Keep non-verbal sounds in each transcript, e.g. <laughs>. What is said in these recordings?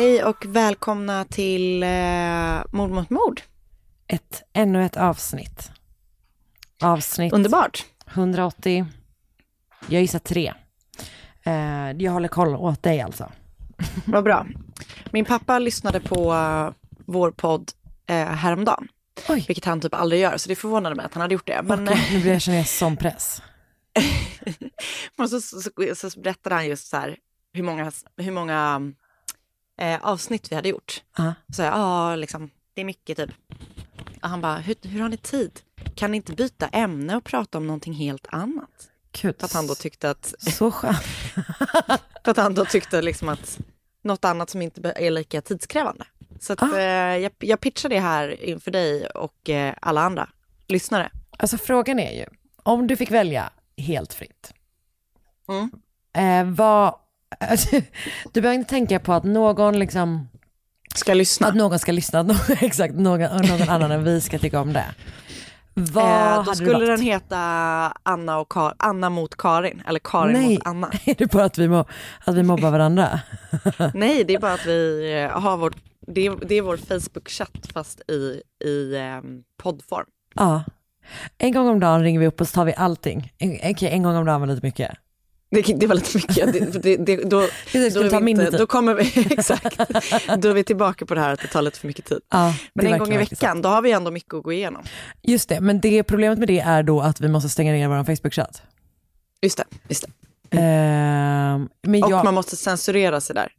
Hej och välkomna till eh, Mord mot mord. Ett, ännu ett avsnitt. Avsnitt Underbart. 180. Jag gissar tre. Eh, jag håller koll åt dig alltså. <laughs> Vad bra. Min pappa lyssnade på uh, vår podd uh, häromdagen. Oj. Vilket han typ aldrig gör, så det förvånade mig att han hade gjort det. Men, Okej, nu blir jag, känner jag sån press. <laughs> men så, så, så, så berättade han just så här hur många, hur många eh, avsnitt vi hade gjort. Ja. Så jag, ja, liksom, det är mycket typ. Och han bara, hur, hur har ni tid? Kan ni inte byta ämne och prata om någonting helt annat? Gud, För att han då tyckte att, så skönt. <laughs> för att, han då tyckte liksom att något annat som inte är lika tidskrävande. Så att, Ah. eh, jag, jag pitchar det här inför dig och eh, alla andra lyssnare. Alltså frågan är ju, om du fick välja helt fritt. Mm. Eh, vad, du behöver inte tänka på att någon liksom, Ska lyssna. att någon ska lyssna, någon, <laughs> exakt, någon, någon annan än vi ska tycka om det. Vad Eh, hade då skulle den heta Anna, och Kar- Anna mot Karin, eller Karin Nej. mot Anna. <laughs> Är det bara att vi, må, att vi mobbar varandra? <laughs> Nej, det är bara att vi eh, har vårt, det är, det är vår Facebook-chatt fast i, i eh, poddform. Ja. En gång om dagen ringer vi upp och så tar vi allting. En, okej, en gång om dagen var lite mycket. Det, det var lite mycket. Det, det, det, då, ta inte, kommer vi, <laughs> exakt, då är vi tillbaka på det här att det tar lite för mycket tid. Ja, Men en gång i veckan, då har vi ändå mycket att gå igenom. Just det, men det problemet med det är då att vi måste stänga ner vår Facebook-chatt. Just det. Just det. Ehm, men Och jag, man måste censurera sig där.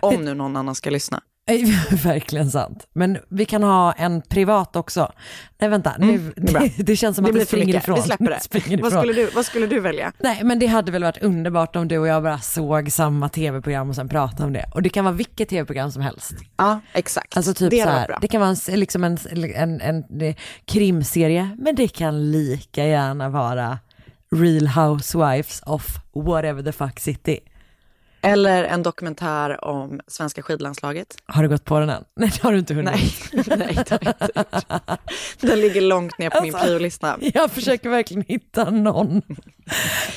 Om nu någon annan ska lyssna. <laughs> verkligen sant. Men vi kan ha en privat också. Nej vänta, nu, Mm, det <laughs> det, känns som Det att för springer mycket. ifrån. Vi släpper <laughs> det. springer Vad ifrån. skulle, du, vad skulle du välja? Nej men det hade väl varit underbart om du och jag bara såg samma tv-program och sen pratade om det. Och det kan vara vilket tv-program som helst. Ja, exakt. Alltså typ det så här, bra. det kan vara en, liksom en, en, en, en krimserie, men det kan lika gärna vara Real Housewives of whatever the fuck city. Eller en dokumentär om svenska skidlandslaget. Har du gått på den än? <laughs> Nej, det har du inte hunnit. Nej, <laughs> nej det har jag inte gjort. Den ligger långt ner på min Alltså, priolista. <laughs> Jag försöker verkligen hitta någon.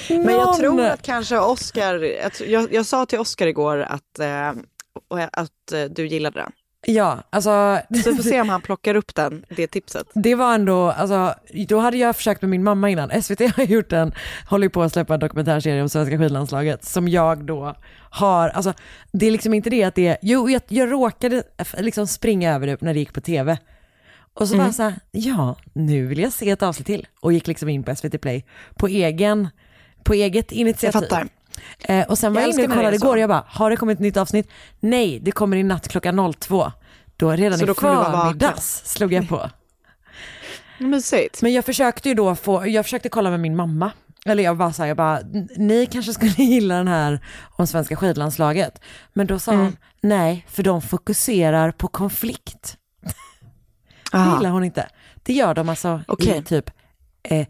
Men jag Någon. tror att kanske Oscar, jag, jag, sa till Oscar igår att, eh, att eh, du gillade den. Ja, alltså. Så vi får se om han plockar upp den, det tipset. Det var ändå, alltså, då hade jag försökt med min mamma innan. <laughs> SVT har gjort en, håller på att släppa en dokumentärserie om svenska skidlandslaget som jag då har, alltså det är liksom inte det att det är, jo jag, jag råkade liksom springa över det när det gick på tv. Och så var jag så här, ja nu vill jag se ett avsnitt till. Och gick liksom in på SVT Play på egen, på eget Jag initiativ. fattar. Eh, och sen var Jag jag inne och kollade igår och jag bara, har det kommit ett nytt avsnitt? Nej, det kommer i natt klockan 02. Då redan Så i då förmiddags slog jag på. <laughs> Mysigt. Men jag försökte ju då få, jag försökte kolla med min mamma. Eller jag bara sa, jag bara, ni kanske skulle <laughs> gilla den här om svenska skidlandslaget. Men då sa Mm. hon, nej, för de fokuserar på konflikt. <laughs> Det Aha. gillar hon inte. Det gör de alltså Okej. i typ, eh,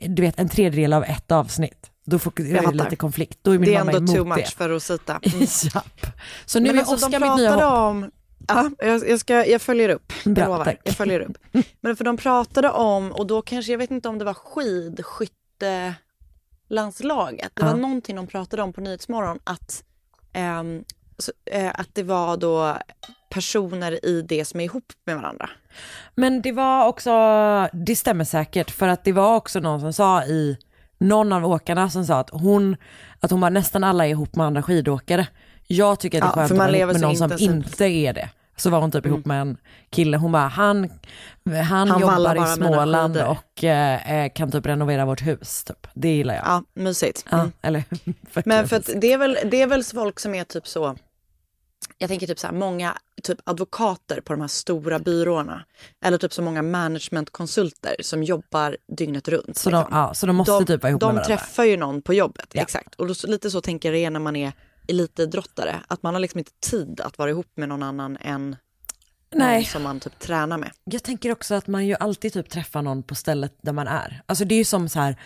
du vet en tredjedel av ett avsnitt. Då får är det lite konflikt. Då är min Det är mamma ändå too det. much för Rosita. <laughs> Mm. Japp. Så nu Men är alltså, Oscar de mitt nya hopp. om, ja, jag, jag, ska, jag följer upp, jag Bra, lovar. tack. Jag följer upp. <laughs> Men för de pratade om, och då kanske, jag vet inte om det var skidskyttelandslaget. Det var Ja. någonting de pratade om på Nyhetsmorgon, att, ehm, så, eh, att det var då personer i det som är ihop med varandra. Men det var också, det stämmer säkert, för att det var också någon som sa i, någon av åkarna som sa att hon, att hon var nästan alla är ihop med andra skidåkare. Jag tycker att det är Ja, skönt att vara med någon som inte är det. Så var hon typ ihop med en kille, hon bara, han, han, Han jobbar bara i Småland och eh, kan typ renovera vårt hus. Typ. Det gillar jag. Ja, mysigt. Ja, Mm. eller, <laughs> Men för det är, väl, det är väl folk som är typ så, jag tänker typ så här, många typ advokater på de här stora byråerna. Eller typ så många managementkonsulter som jobbar dygnet runt. så, de, liksom. ja, så de måste de, typ vara ihop de med varandra. träffar ju någon på jobbet, Ja. exakt. Och då, lite så tänker jag det är när man är elitidrottare. Att man har liksom inte tid att vara ihop med någon annan än Nej. som man typ tränar med. Jag tänker också att man ju alltid typ träffar någon på stället där man är. Alltså det är ju som så här,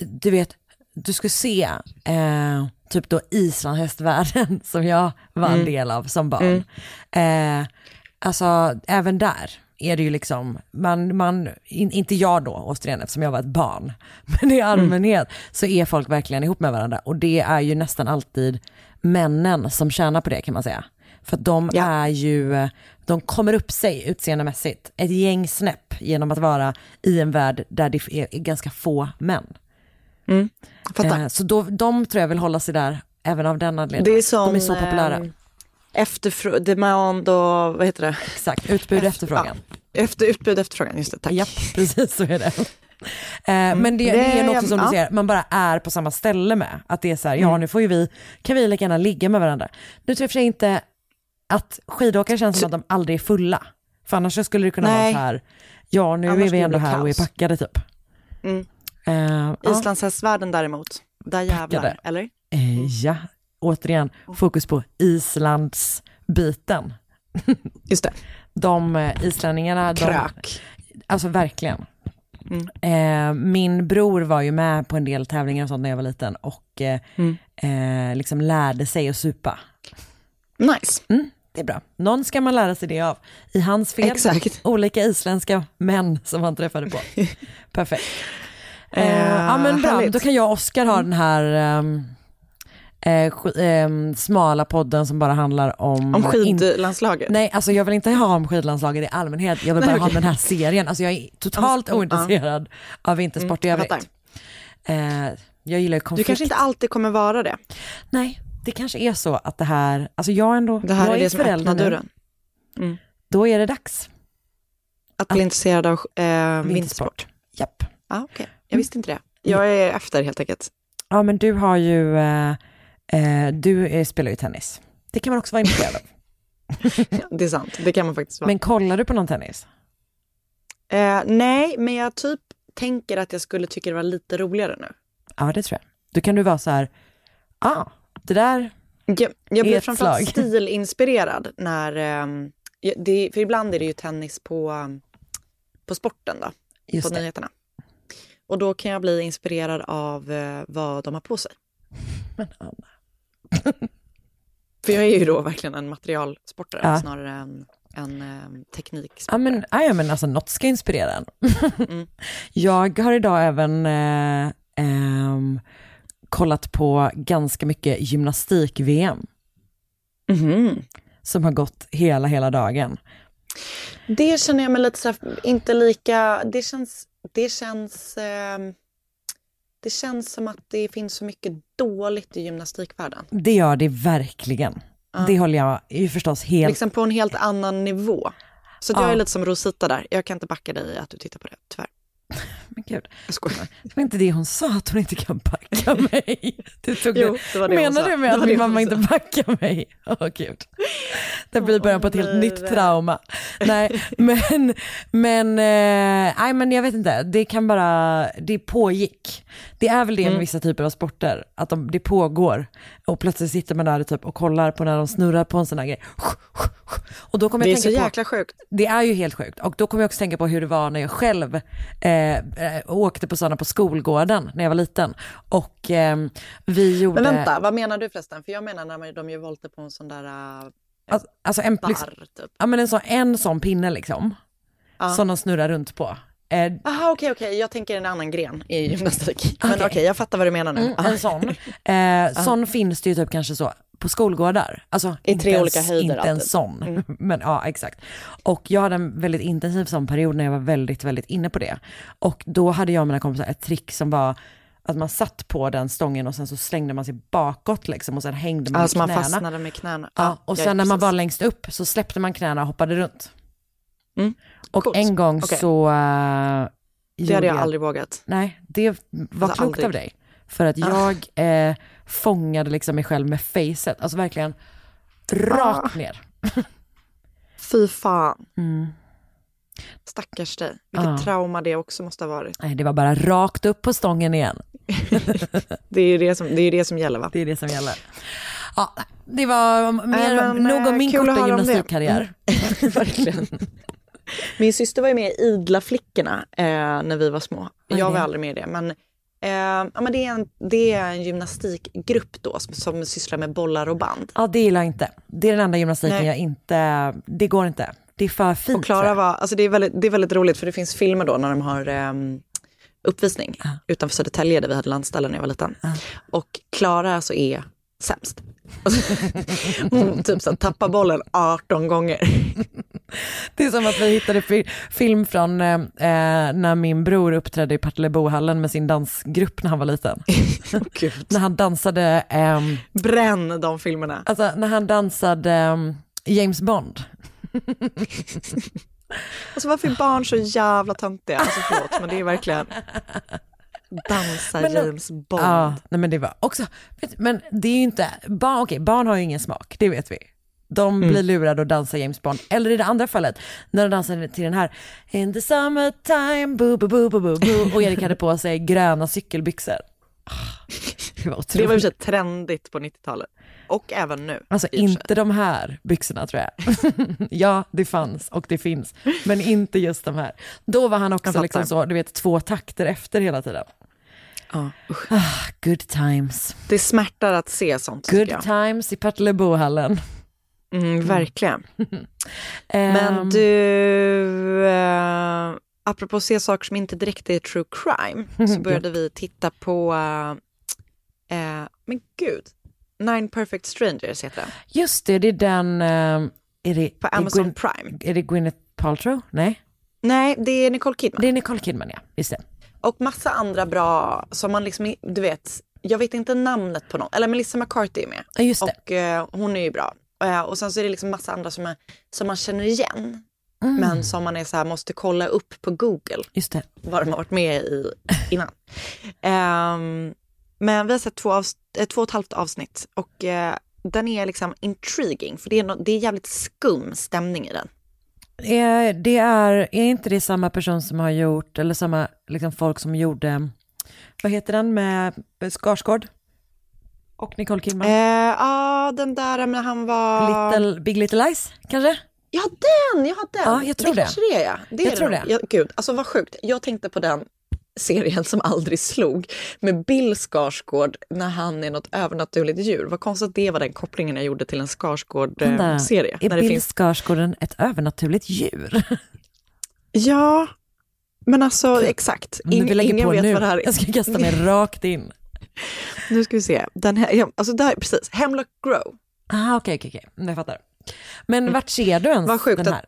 du vet, du ska se eh, typ då islandshästvärlden <laughs> som jag var en del av som barn. Eh, alltså även där är det ju liksom, man, man, in, inte jag då återigen eftersom jag var ett barn, <laughs> men i allmänhet så är folk verkligen ihop med varandra och det är ju nästan alltid männen som tjänar på det kan man säga. För att de Ja. är ju, de kommer upp sig utseendemässigt ett gäng snäpp genom att vara i en värld där det är ganska få män. Fattar. Eh, så då, de tror jag vill hålla sig där även av den anledningen. Det är som de är så populära. eh, efterfrå- demand och vad heter det? Exakt, utbud och efterfrågan. Ja, efter utbud efterfrågan, just det, tack. Japp, precis så är det. Eh, Men det, det är Det- något som du ja. säger, man bara är på samma ställe med. Att det är så här, ja nu får ju vi, kan vi lika gärna ligga med varandra. Nu tror jag och för inte att skidåkare känns som att de aldrig är fulla. För annars så skulle det kunna Nej. vara så här, ja nu Annars är vi ändå här och är kaos. packade typ. Mm. Eh. Islandshästvärlden däremot, där jävlar, Packade. eller? Eh, ja, återigen fokus på Islands biten. <laughs> Just det, De eh, islänningarna, de, krök. alltså verkligen. Mm. Eh, min bror var ju med på en del tävlingar och sånt när jag var liten och eh, Mm. eh, liksom lärde sig att supa. Nice. Mm, det är bra. Någon ska man lära sig det av. I hans fel, Exakt. olika isländska män som han träffade på. <laughs> Perfekt. Eh, Eh, ja men bra, härligt. då kan jag och Oskar ha den här ehm, eh, ehm, smala podden som bara handlar om... Om in- skidlandslaget. Nej, alltså jag vill inte ha om skidlandslaget i allmänhet, jag vill Nej, bara ha okej. den här serien. Alltså jag är totalt Ja. ointresserad av vintersport i Mm, jag övrigt. Eh, jag gillar ju Du konflikt. kanske inte alltid kommer vara det. Nej, det kanske är så att det här, alltså jag ändå, Det här jag är det som förälder öppnar nu. dörren. Då är det dags. Att bli intresserad av eh. Vintersport. Japp. Ah, okay. Jag visste inte det. Jag är efter helt enkelt. Ja men du har ju, eh, eh, du eh, spelar ju tennis. Det kan man också vara intresserad av. <laughs> Det är sant, det kan man faktiskt vara. Men kollar du på någon tennis? Eh, nej, men jag typ tänker att jag skulle tycka det var lite roligare nu. Ja det tror jag. Då kan du vara så här, ah, det där, Jag, jag Ett framförallt slag. <laughs> stilinspirerad när, ehm, ja, det, för ibland är det ju tennis på, um, på sporten då, just på det. nyheterna. Och då kan jag bli inspirerad av eh, vad de har på sig. Men Anna. <laughs> För jag är ju då verkligen en materialsportare Ja. snarare än en um, tekniksportare. Ja men, ja, men alltså något ska inspirera en. <laughs> Mm. Jag har idag även eh, ehm, kollat på ganska mycket gymnastik-VM Mhm. som har gått hela, hela dagen. Det känner jag mig lite så här, inte lika, det känns, det känns, ehm, det känns som att det finns så mycket dåligt i gymnastikvärlden. Det gör det verkligen. Ja. Det håller jag ju förstås helt... Liksom på en helt annan nivå. Så Ja. jag är lite som Rosita där, jag kan inte backa dig i att du tittar på det, tyvärr. <laughs> Men gud, det var inte det hon sa, att hon inte kan backa <laughs> mig. Du tog Jo, det. var det Menar du med att min mamma inte backar mig? Åh gud. Det blir början på ett helt nytt trauma. Nej, <laughs> men, men, eh, nej, men jag vet inte, det kan bara, det pågick. Det är väl det Mm. med vissa typer av sporter, att de, det pågår och plötsligt sitter man där typ och kollar på när de snurrar på en sån här grej. Och då kommer Det är jag så tänka på, jäkla sjukt. det är ju helt sjukt. Och då kommer jag också tänka på hur det var när jag själv eh, eh, åkte på sådana på skolgården när jag var liten. Och eh, vi gjorde... Men vänta, vad menar du förresten? För jag menar när de gör volter på en sån där uh, Alltså, alltså en, bar, liksom, typ. ja, men en, sån, en sån pinne liksom. Ja. Som de snurrar runt på. Eh, Aha, okej, okej. Jag tänker en annan gren i gymnastik. Men Okej. okej, jag fattar vad du menar nu. mm, en sån. <laughs> Eh, sån finns det ju typ kanske så på skolgårdar. Alltså, I inte tre en- olika höjder Inte en alltid. Mm. sån, <laughs> men ja exakt. Och jag hade en väldigt intensiv sån period när jag var väldigt, väldigt inne på det. Och då hade jag och mina kompisar ett trick som var att man satt på den stången och sen så slängde man sig bakåt liksom och sen hängde man Alltså med man knäna. fastnade med knäna. Ja, och sen när man var längst upp så släppte man knäna och hoppade runt. Mm. Och Coolt. en gång Okej. så... Uh, Det hade jag aldrig vågat. Nej, det var Alltså, klokt aldrig. av dig. För att jag eh, fångade liksom mig själv med facet, alltså verkligen rakt Ah. ner. Fy fan. Mm. Stackars dig. Vilket Ja. trauma det också måste ha varit. Nej, det var bara rakt upp på stången igen. <laughs> Det är ju det som, det, är det som gäller va? Det är det som gäller. Ja, det var mer, men, nog om eh, min korta gymnastikkarriär. <laughs> Verkligen. Min syster var ju med i Idla flickorna eh, när vi var små. är Jag var aldrig med i det. Men, eh, ja, men det, är en, det är en gymnastikgrupp då som, som sysslar med bollar och band. Ja, det gillar jag inte. Det är den enda gymnastiken Nej. jag inte, det går inte. Det är för fint. Och jag. var, alltså det är, väldigt, det är väldigt roligt för det finns filmer då när de har ehm, uppvisning utanför Södertälje där vi hade landställen när jag var liten. Och Klara alltså är sämst. Alltså, <laughs> hon typ så tappar bollen 18 gånger. <laughs> Det är som att vi hittade fi- film från eh, eh, när min bror uppträdde i Partillebohallen med sin dansgrupp när han var liten. <laughs> Gud. när han dansade, ehm, Bränn de filmerna. alltså när han dansade ehm, James Bond. Alltså varför är barn så jävla töntiga? Alltså förlåt, men det är verkligen dansa Men då- James Bond. Ja, nej men det var också, men det är ju inte, barn, okej, barn har ju ingen smak, det vet vi. De blir lurade och dansar James Bond. Eller i det andra fallet, när de dansade till den här In the summertime, boo, boo, boo, boo, boo, boo, och Erik hade på sig gröna cykelbyxor. <laughs> Det var Det var i och trendigt på 90-talet. Och även nu. Alltså inte de här byxorna tror jag. <laughs> ja, det fanns och det finns, men inte just de här. Då var han också liksom så, du vet, två takter efter hela tiden. Ja, usch. Ah, good times. Det smärtar att se sånt. Good times i Partillebohallen. Mm, verkligen. <laughs> Ehm, Men du, eh, apropå att se saker som inte direkt är true crime, så <laughs> började vi titta på, eh, eh, men gud, Nine Perfect Strangers heter den, Just det, det är den, ehm, är det, på är Amazon Gwyn- Prime. är det Gwyneth Paltrow? Nej, Nej, det är Nicole Kidman. det är Nicole Kidman ja, just det. Och massa andra bra, som man liksom, du vet, jag vet inte namnet på någon, eller Melissa McCarthy är med. Ja, just det. Och eh, hon är ju bra. Eh, och sen så är det liksom massa andra som, är, som man känner igen. Mm. Men som man är så här, måste kolla upp på Google Just det. vad de har varit med i innan. Ehm, men vi har sett två, eh, två och ett halvt avsnitt och eh, den är liksom intriguing för det är, no- det är jävligt skum stämning i den. Är, det är, är inte det samma person som har gjort, eller samma liksom, folk som gjorde, vad heter den med Skarsgård? Och Nicole Kidman? Eh, Ja, den där när han var... Little, Big Little Lies, kanske? Ja, den! Ja, den! Ja, jag tror det. kanske det är. Det Jag är tror nog. det. Ja, gud, alltså vad sjukt. Jag tänkte på den serien som aldrig slog med Bill Skarsgård när han är något övernaturligt djur. Vad konstigt det var den kopplingen jag gjorde till en Skarsgård-serie. Är Bill finns... Skarsgård ett övernaturligt djur? Ja, men alltså exakt. Ing, vi lägger ingen på vet nu. vad det här är. Jag ska kasta mig <laughs> rakt in. Nu ska vi se. Den här, alltså där, precis. Hemlock Grove. Ah, okej, okej. Jag fattar. Men vart ser du ens. Vad sjukt den att- här?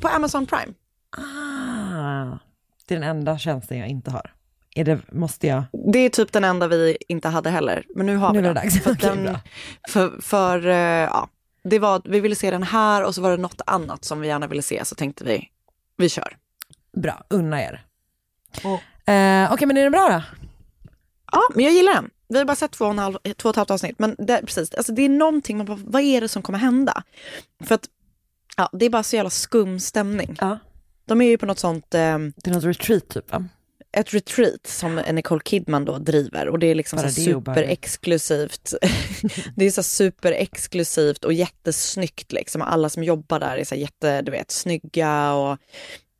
På Amazon Prime. Ah, det är den enda tjänsten jag inte har. Är det, måste jag? Det är typ den enda vi inte hade heller. Men nu har Nu vi den. dags. För, <laughs> den, för, för eh, ja, det var, vi ville se den här och så var det något annat som vi gärna ville se så tänkte vi, vi kör. Bra, unna er. Eh, Okej, men är den bra då? Ja, men jag gillar den. Vi har bara sett två och, en halv, två och ett halvt avsnitt. Men det, precis, alltså det är någonting, man bara, vad är det som kommer hända? För att ja, det är bara så jävla skum stämning. Ja. De är ju på något sånt, eh, Det är något retreat typ va? ett retreat som Nicole Kidman då driver. Och det är liksom Bara så superexklusivt. <laughs> det är så superexklusivt och jättesnyggt liksom. Alla som jobbar där är så jätte, du vet, snygga och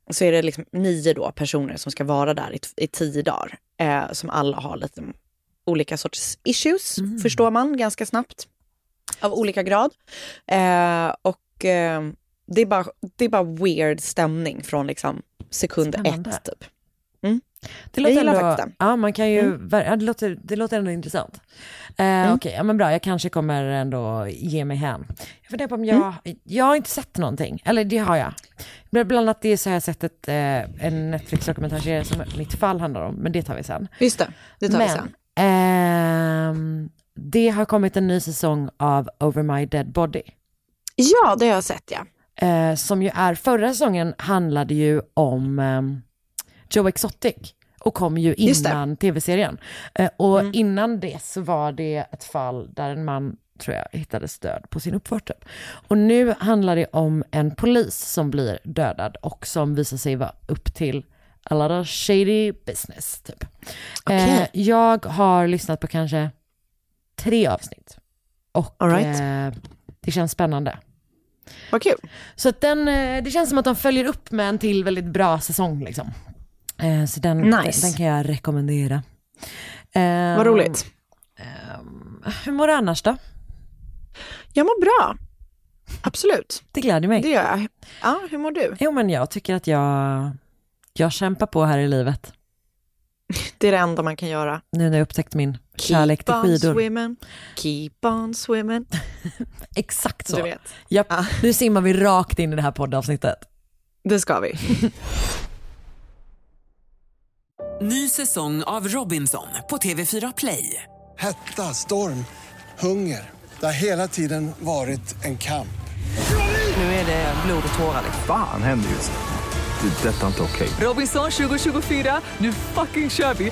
så är det liksom nio då personer som ska vara där i, i tio dagar. Eh, som alla har lite olika sorts issues, förstår man ganska snabbt. Av olika grad. Eh, och eh, det, är bara, det är bara weird stämning från liksom sekund Spännande. ett typ. Det Jag gillar faktiskt den. Ja, man kan ju, Mm. det, låter, det låter ändå intressant. Eh, Okej, ja men bra, jag kanske kommer ändå ge mig hän. Jag funderar på om jag, Mm. jag har inte sett någonting, eller det har jag. Bland annat det så har jag sett ett, eh, en Netflix-dokumentärserie som mitt fall handlar om, men det tar vi sen. Just det, det tar vi men, sen. ehm, det har kommit en ny säsong av Over My Dead Body. Ja, det har jag sett ja. Eh, som ju är, förra säsongen handlade ju om ehm, Joe Exotic och kom ju. Mm. innan tv-serien. Eh, och innan det så var det ett fall där en man, tror jag, hittades död på sin uppfart. typ. Och nu handlar det om en polis som blir dödad och som visar sig vara upp till a lot of shady business. Typ. Eh, Okej. jag har lyssnat på kanske tre avsnitt. Och right. eh, det känns spännande. Vad kul. Så att den, eh, det känns som att de följer upp med en till väldigt bra säsong liksom. Eh, Så den, Nice. den, kan jag rekommendera. Vad roligt. Hur mår du annars då? Jag mår bra. Absolut, Det gläder mig. det gör jag. Ja, hur mår du? Jo men jag tycker att jag, jag kämpar på här i livet. <laughs> Det är det enda man kan göra. Nu när jag upptäckt min kärlek till Keep on skidor. swimming, keep on swimming. <laughs> Exakt så. Du vet. Japp, Ja. nu simmar vi rakt in i det här poddavsnittet. Det ska vi. <laughs> Ny säsong av Robinson på TV4 Play. Hetta, storm, hunger. Det har hela tiden varit en kamp. Nu är det blod och tårar. liksom. Fan händer just nu. Det. är Detta är inte okej. Robinson 2024, nu fucking kör vi!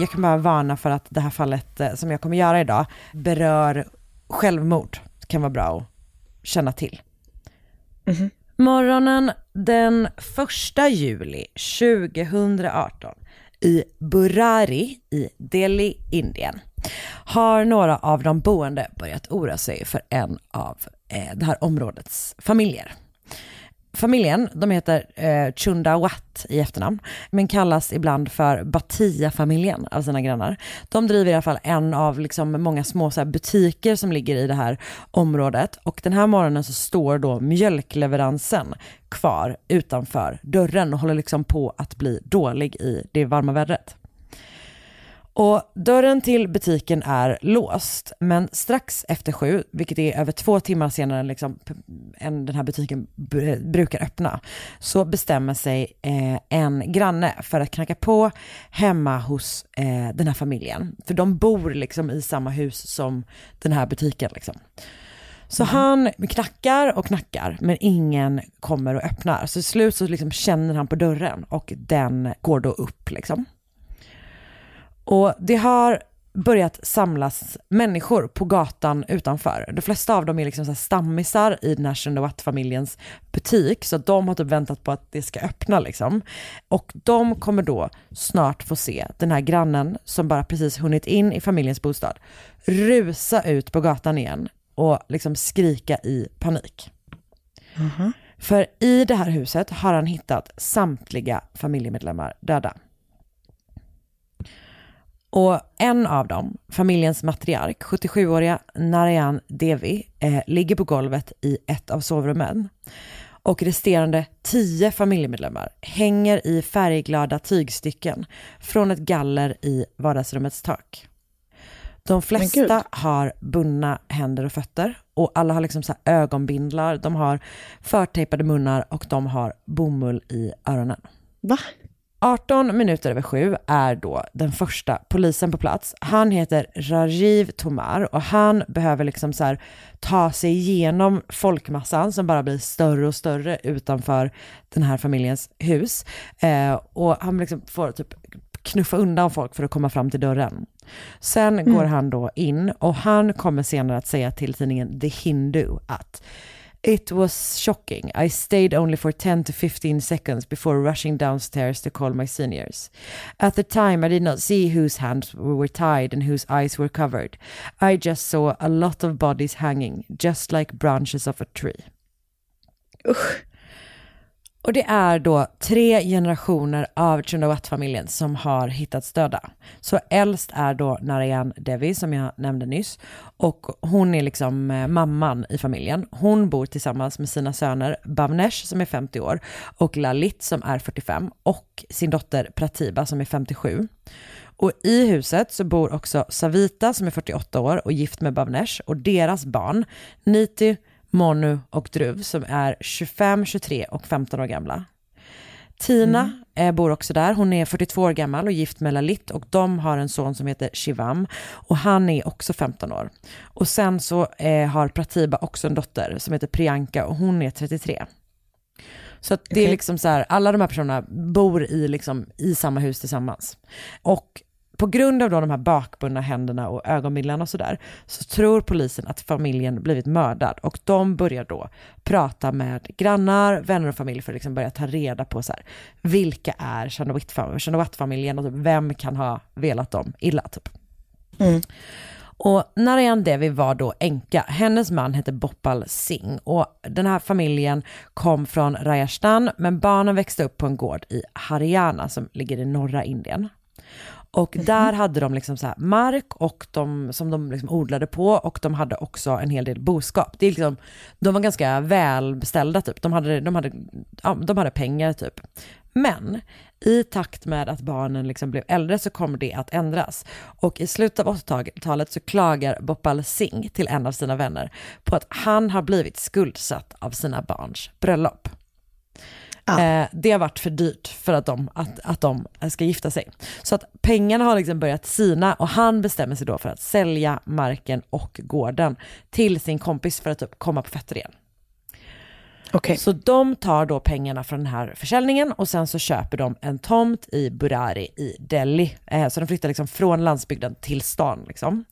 Jag kan bara varna för att det här fallet eh, som jag kommer göra idag berör självmord. Det kan vara bra att känna till. Morgonen den 1 juli 2018 i Burari i Delhi, Indien har några av de boende börjat oroa sig för en av eh, det här områdets familjer. Familjen, de heter eh, Chundawat i efternamn, men kallas ibland för Batia-familjen av sina grannar. De driver i alla fall en av liksom många små så här, butiker som ligger i det här området och den här morgonen så står då mjölkleveransen kvar utanför dörren och håller liksom på att bli dålig i det varma vädret. Och dörren till butiken är låst, men strax efter sju, vilket är över två timmar senare liksom, än den här butiken br- brukar öppna, så bestämmer sig eh, en granne för att knacka på hemma hos eh, den här familjen. För de bor liksom i samma hus som den här butiken. Liksom. Så han knackar och knackar, men ingen kommer och öppnar. Så till slut så liksom känner han på dörren och den går då upp. Liksom. Och det har börjat samlas människor på gatan utanför. De flesta av dem är liksom så stammisar i den här Shendawat-familjens butik, så de har typ väntat på att det ska öppna liksom. Och de kommer då snart få se den här grannen som bara precis hunnit in i familjens bostad rusa ut på gatan igen och liksom skrika i panik. För i det här huset har han hittat samtliga familjemedlemmar döda. Och en av dem, familjens matriark, 77-åriga Narayan Devi, eh, ligger på golvet i ett av sovrummen. Och resterande tio familjemedlemmar hänger i färgglada tygstycken från ett galler i vardagsrummets tak. De flesta har bundna händer och fötter och alla har liksom så ögonbindlar, de har förtejpade munnar och de har bomull i öronen. Va? 18 minuter över sju är då den första polisen på plats. Han heter Rajiv Tomar och han behöver liksom så här ta sig igenom folkmassan som bara blir större och större utanför den här familjens hus. Eh, och han liksom får typ knuffa undan folk för att komma fram till dörren. Sen Mm. går han då in och han kommer senare att säga till tidningen The Hindu att It was shocking. I stayed only for 10 to 15 seconds before rushing downstairs to call my seniors. At the time, I did not see whose hands were tied and whose eyes were covered. I just saw a lot of bodies hanging, just like branches of a tree. Och det är då tre generationer av Chundawat-familjen som har hittats döda. Så äldst är då Narayan Devi som jag nämnde nyss. Och hon är liksom eh, mamman i familjen. Hon bor tillsammans med sina söner Bhavnesh som är 50 år och Lalit som är 45 och sin dotter Pratiba som är 57. Och i huset så bor också Savita som är 48 år och gift med Bhavnesh och deras barn Niti, Monu och Druv som är 25, 23 och 15 år gamla. Tina eh, bor också där, hon är 42 år gammal och gift med Lalit och de har en son som heter Shivam och han är också 15 år. Och sen så eh, har Pratiba också en dotter som heter Priyanka och hon är 33. Så att det är Okej. liksom så här, alla de här personerna bor i, liksom, i samma hus tillsammans. Och på grund av då de här bakbundna händerna och ögonbindlarna och sådär, så tror polisen att familjen blivit mördad och de börjar då prata med grannar, vänner och familj för att liksom börja ta reda på så här, vilka är Chandawat-familjen och typ, vem kan ha velat dem illa typ. Och Narayan Devi var då änka. Hennes man hette Bhopal Singh och den här familjen kom från Rajasthan men barnen växte upp på en gård i Haryana som ligger i norra Indien. Och där hade de liksom så mark och de, som de liksom odlade på och de hade också en hel del boskap. Det är liksom, de var ganska välbeställda typ. De hade, de hade, ja, de hade pengar typ. Men i takt med att barnen liksom blev äldre så kommer det att ändras. Och i slutet av 80-talet så klagar Bhopal Singh till en av sina vänner på att han har blivit skuldsatt av sina barns bröllop. Eh, det har varit för dyrt för att de, att, att de ska gifta sig. Så att pengarna har liksom börjat sina och han bestämmer sig då för att sälja marken och gården till sin kompis för att typ komma på fötter igen. Så de tar då pengarna från den här försäljningen och sen så köper de en tomt i Burari i Delhi. Eh, så de flyttar liksom från landsbygden till stan liksom.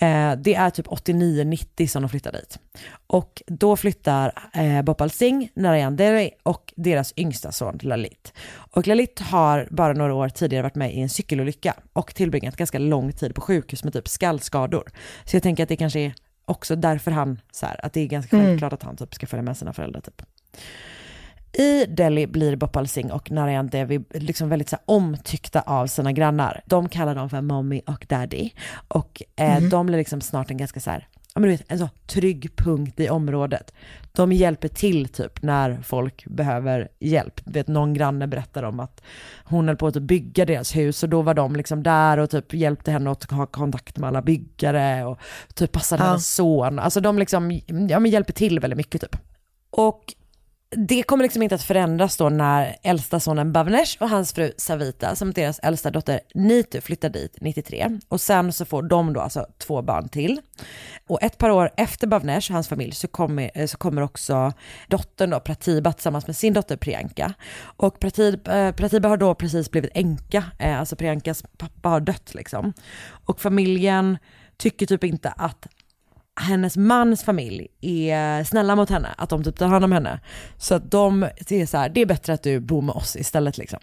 Eh, det är typ 89-90 som de flyttar dit. Och då flyttar eh, Bhopal Singh, Narayan Devi och deras yngsta son Lalit. Och Lalit har bara några år tidigare varit med i en cykelolycka och tillbringat ganska lång tid på sjukhus med typ skallskador. Så jag tänker att det kanske är också därför han, så här, att det är ganska Mm. självklart att han typ ska följa med sina föräldrar typ. I Delhi blir Bhopal Singh och Narayan Devi liksom väldigt så omtyckta av sina grannar. De kallar dem för mommy och daddy. Och eh, Mhm. de blir liksom snart en ganska så här, ja men du vet, en så trygg punkt i området. De hjälper till typ när folk behöver hjälp. Du vet, någon granne berättar om att hon höll på att bygga deras hus och då var de liksom där och typ hjälpte henne att ha kontakt med alla byggare och typ passade Ja. hennes son. Alltså de liksom, ja men hjälper till väldigt mycket typ. Och det kommer liksom inte att förändras då när äldsta sonen Bhavnesh och hans fru Savita, som deras äldsta dotter Nitu flyttar dit 93. Och sen så får de då alltså två barn till. Och ett par år efter Bhavnesh och hans familj så kommer, eh, så kommer också dottern då, Pratiba tillsammans med sin dotter Priyanka. Och Pratiba, eh, Pratiba har då precis blivit änka, eh, alltså Priyankas pappa har dött liksom. Och familjen tycker typ inte att hennes mans familj är snälla mot henne, att de typ tar hand om henne. Så att de säger så här, det är bättre att du bor med oss istället liksom.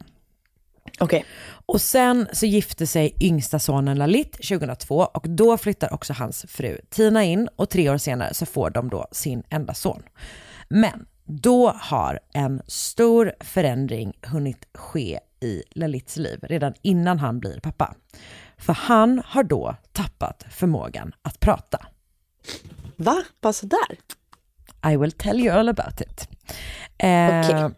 Okej. Och sen så gifte sig yngsta sonen Lalit 2002 och då flyttar också hans fru Tina in och tre år senare så får de då sin enda son. Men då har en stor förändring hunnit ske i Lalits liv redan innan han blir pappa. För han har då tappat förmågan att prata. Va? Bara sådär? I will tell you all about it. Eh,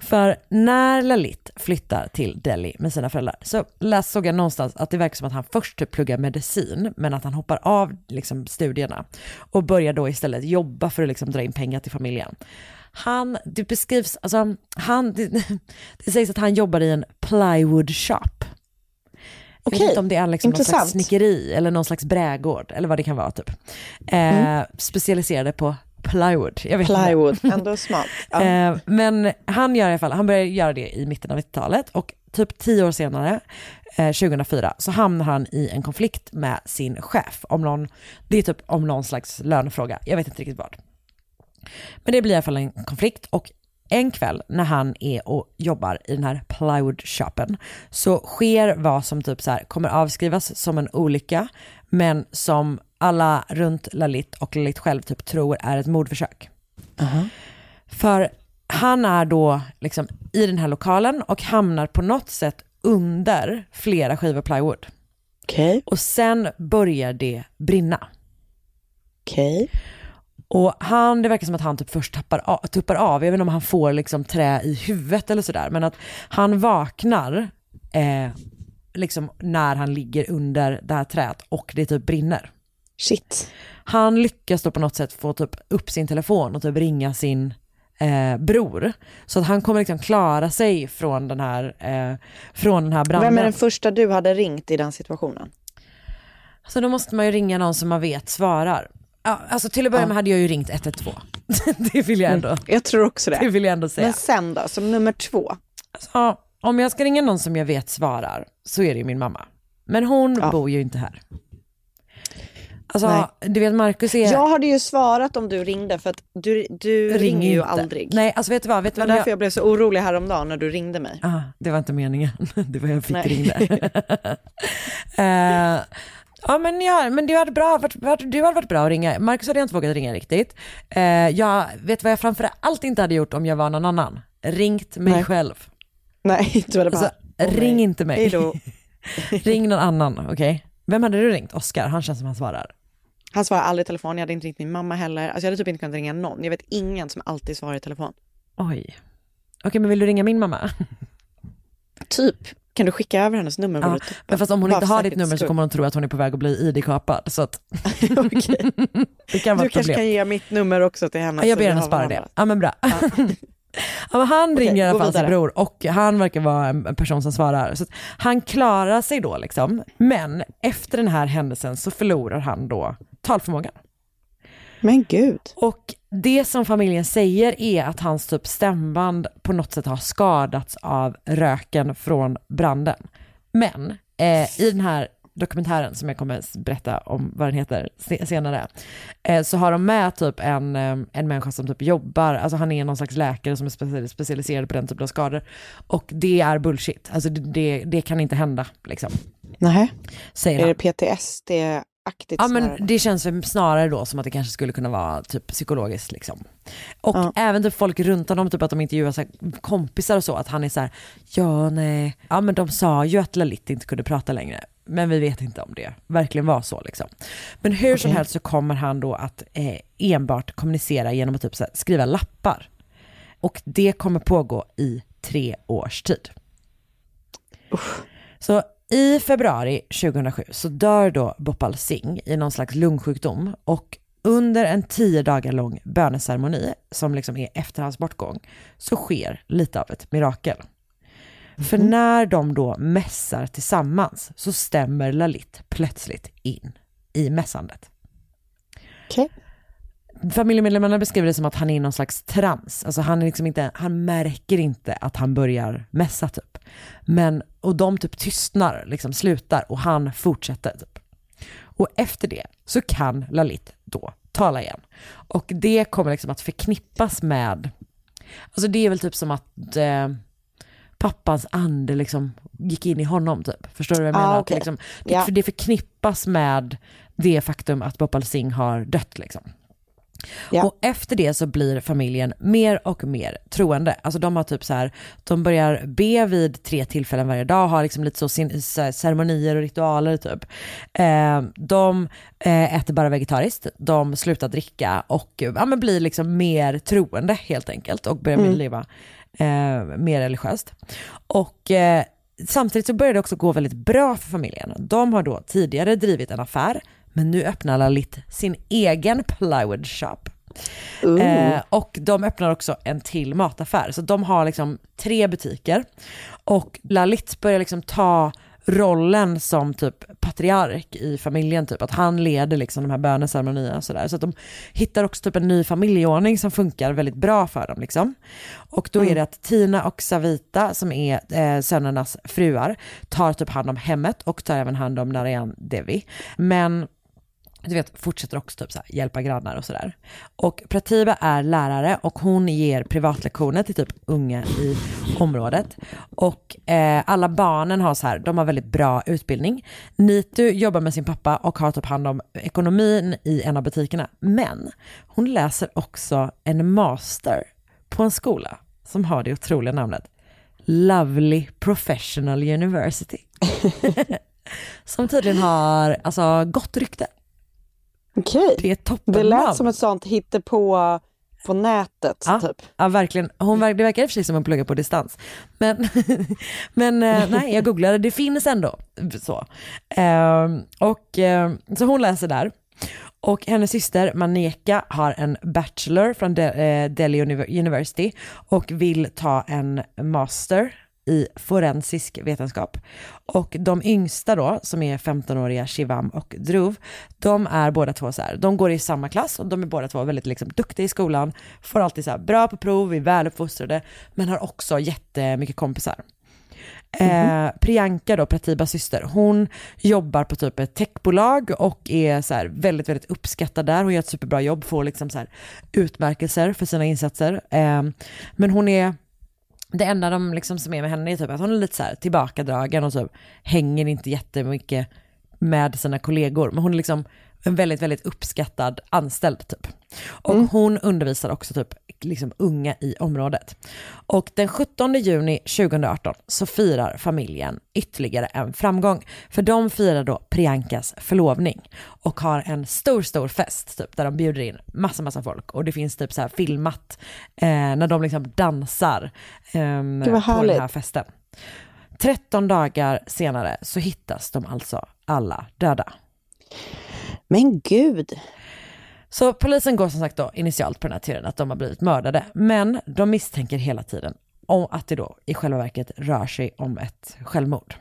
<laughs> för när Lalit flyttar till Delhi med sina föräldrar så läs, såg jag någonstans att det verkar som att han först typ pluggar medicin men att han hoppar av liksom, studierna och börjar då istället jobba för att liksom, dra in pengar till familjen. Han, det beskrivs, alltså han, det, <laughs> det sägs att han jobbar i en plywood shop. Jag vet inte om det är liksom någon slags snickeri eller någon slags brädgård eller vad det kan vara typ. Eh, Specialiserade på plywood. Jag vet inte. Plywood, <laughs> ändå smart. Ja. Eh, men han gör i alla fall, han börjar göra det i mitten av 90-talet och typ tio år senare, eh, 2004, så hamnar han i en konflikt med sin chef om någon, det är typ om någon slags lönefråga, jag vet inte riktigt vad. Men det blir i alla fall en konflikt och en kväll när han är och jobbar i den här plywood-shopen så sker vad som typ så här kommer avskrivas som en olycka men som alla runt Lalit och Lalit själv typ tror är ett mordförsök. För han är då liksom i den här lokalen och hamnar på något sätt under flera skivor plywood. Okej. Och sen börjar det brinna. Okej. Och han, det verkar som att han typ först tappar tuppar av, jag vet inte om han får liksom trä i huvudet eller sådär, men att han vaknar eh, liksom när han ligger under det här träet och det typ brinner. Shit. Han lyckas då på något sätt få typ upp sin telefon och typ ringa sin eh, bror. Så att han kommer liksom klara sig från den här, eh, från den här branden. Vem är den första du hade ringt i den situationen? Så då måste man ju ringa någon som man vet svarar. Ja, alltså till att börja med hade jag ju ringt 112. <laughs> det vill jag ändå. Jag tror också det. Det vill jag ändå säga. Men sen då, som nummer två? Alltså, om jag ska ringa någon som jag vet svarar så är det ju min mamma. Men hon Ja. bor ju inte här. Alltså, Nej. du vet Marcus är... Jag hade ju svarat om du ringde för att du, du Ringer ringer ju inte. aldrig. Nej, alltså vet du vad? Vet Det var därför jag... blev så orolig häromdagen när du ringde mig. Ah, det var inte meningen. <laughs> det var jag fick Nej. ringde. <laughs> Eh, ja men, ja, men du hade, bra, varit, varit, du hade varit bra att ringa. Marcus hade jag inte vågat ringa riktigt. Uh, jag vet vad jag framför allt inte hade gjort om jag var någon annan. Ringt mig Nej. själv. Nej, du hade bara... Alltså, ring nej. inte mig. <laughs> Ring någon annan, okej? Vem hade du ringt? Oskar, han känns som han svarar. Han svarar aldrig i telefon, jag hade inte ringt min mamma heller. Alltså jag hade typ inte kunnat ringa någon. Jag vet ingen som alltid svarar i telefon. Oj. Okej, men vill du ringa min mamma? <laughs> Typ. Kan du skicka över hennes nummer? Ja, men fast om hon inte har ditt nummer så kommer hon tro att hon är på väg att bli ID-kapad. Så att <laughs> <laughs> det kan vara Du kanske kan ge mitt nummer också till henne. Ja, jag ber henne spara det. Ja men bra. <laughs> Ja, men han Okej, ringer i alla fall sin bror och han verkar vara en person som svarar. Så han klarar sig då liksom. Men efter den här händelsen så förlorar han då talförmågan. Men gud. Och det som familjen säger är att hans typ stämband på något sätt har skadats av röken från branden. Men eh, i den här dokumentären som jag kommer berätta om vad den heter se- senare, eh, så har de med typ en, eh, en människa som typ jobbar, alltså han är någon slags läkare som är speci- specialiserad på den typen av skador. Och det är bullshit, alltså det, det, det kan inte hända liksom, Nej. säger Är han. det PTSD-aktigt Ja men snarare? det känns snarare då som att det kanske skulle kunna vara typ psykologiskt liksom. Och Ja. även typ folk runt honom, typ att de intervjuar så kompisar och så, att han är så här, ja nej, ja men de sa ju att Lalit inte kunde prata längre. Men vi vet inte om det verkligen var så liksom. Men hur som Okej. helst så kommer han då att eh, enbart kommunicera genom att typ här, skriva lappar. Och det kommer pågå i tre års tid. Så i februari 2007 så dör då Bhopal Singh i någon slags lungsjukdom och under en tio dagar lång böneceremoni som liksom är efter hans bortgång så sker lite av ett mirakel. För när de då mässar tillsammans så stämmer Lalit plötsligt in i mässandet. Okej. Familjemedlemmarna beskriver det som att han är i någon slags trans. Alltså han, är liksom inte, han märker inte att han börjar mässa typ. Men, och de typ tystnar, liksom slutar och han fortsätter typ. Och efter det så kan Lalit då tala igen. Och det kommer liksom att förknippas med, alltså det är väl typ som att eh, pappans ande liksom gick in i honom typ. Förstår du vad jag Ah, menar? Okej. det, liksom, det, Ja. för det förknippas med det faktum att Bhopal Singh har dött liksom. Ja. Och efter det så blir familjen mer och mer troende. Alltså de har typ så här, de börjar be vid tre tillfällen varje dag, har liksom lite så, sin, så ceremonier och ritualer typ. Eh, de eh, äter bara vegetariskt, de slutar dricka och ja, men blir liksom mer troende helt enkelt och börjar Mm. leva eh, mer religiöst. Och eh, samtidigt så börjar det också gå väldigt bra för familjen. De har då tidigare drivit en affär, men nu öppnar Lalit sin egen plywood shop. Eh, och de öppnar också en till mataffär, så de har liksom tre butiker. Och Lalit börjar liksom ta rollen som typ patriark i familjen, typ att han leder liksom de här böneceremonierna och sådär. Så att de hittar också typ en ny familjeordning som funkar väldigt bra för dem liksom. Och då är det att Tina och Savita som är eh, sönernas fruar tar typ hand om hemmet och tar även hand om Narayan Devi. Men du vet, fortsätter också typ så här, hjälpa grannar och sådär. Och Pratibha är lärare och hon ger privatlektioner till typ unga i området. Och eh, alla barnen har så här, de har väldigt bra utbildning. Nitu jobbar med sin pappa och har typ hand om ekonomin i en av butikerna. Men hon läser också en master på en skola som har det otroliga namnet Lovely Professional University. <laughs> som tydligen har alltså, gott rykte. Okej. Det är Det toppennamn. lät som ett sånt hittepå på nätet Ja, typ. ja verkligen. Hon, verk- det verkar i och för sig som hon pluggar på distans. Men, <laughs> men eh, <laughs> nej, jag googlade, det finns ändå. Så, Ehm, och, ehm, så hon läser där. Och hennes syster Maneka har en bachelor från De- eh, Delhi Univer- University och vill ta en master i forensisk vetenskap. Och de yngsta då, som är 15-åriga Shivam och Dhruv, de är båda två så här, de går i samma klass och de är båda två väldigt liksom duktiga i skolan, får alltid så här bra på prov, är väluppfostrade, men har också jättemycket kompisar. Eh, Priyanka då, Pratibas syster, hon jobbar på typ ett techbolag och är så här väldigt, väldigt uppskattad där. Hon gör ett superbra jobb, får liksom så här utmärkelser för sina insatser. Eh, men hon är, det enda de liksom som är med henne är typ att hon är lite så här tillbakadragen och typ hänger inte jättemycket med sina kollegor. Men hon är liksom en väldigt, väldigt uppskattad anställd typ. Och hon undervisar också typ liksom unga i området. Och den 17 juni 2018 så firar familjen ytterligare en framgång. För de firar då Priyankas förlovning och har en stor, stor fest typ där de bjuder in massa, massa folk och det finns typ så här filmat eh, när de liksom dansar vad på den här festen. 13 dagar senare så hittas de alltså alla döda. Men gud. Så polisen går som sagt då initialt på den här teorin att de har blivit mördade. Men de misstänker hela tiden om att det då i själva verket rör sig om ett självmord.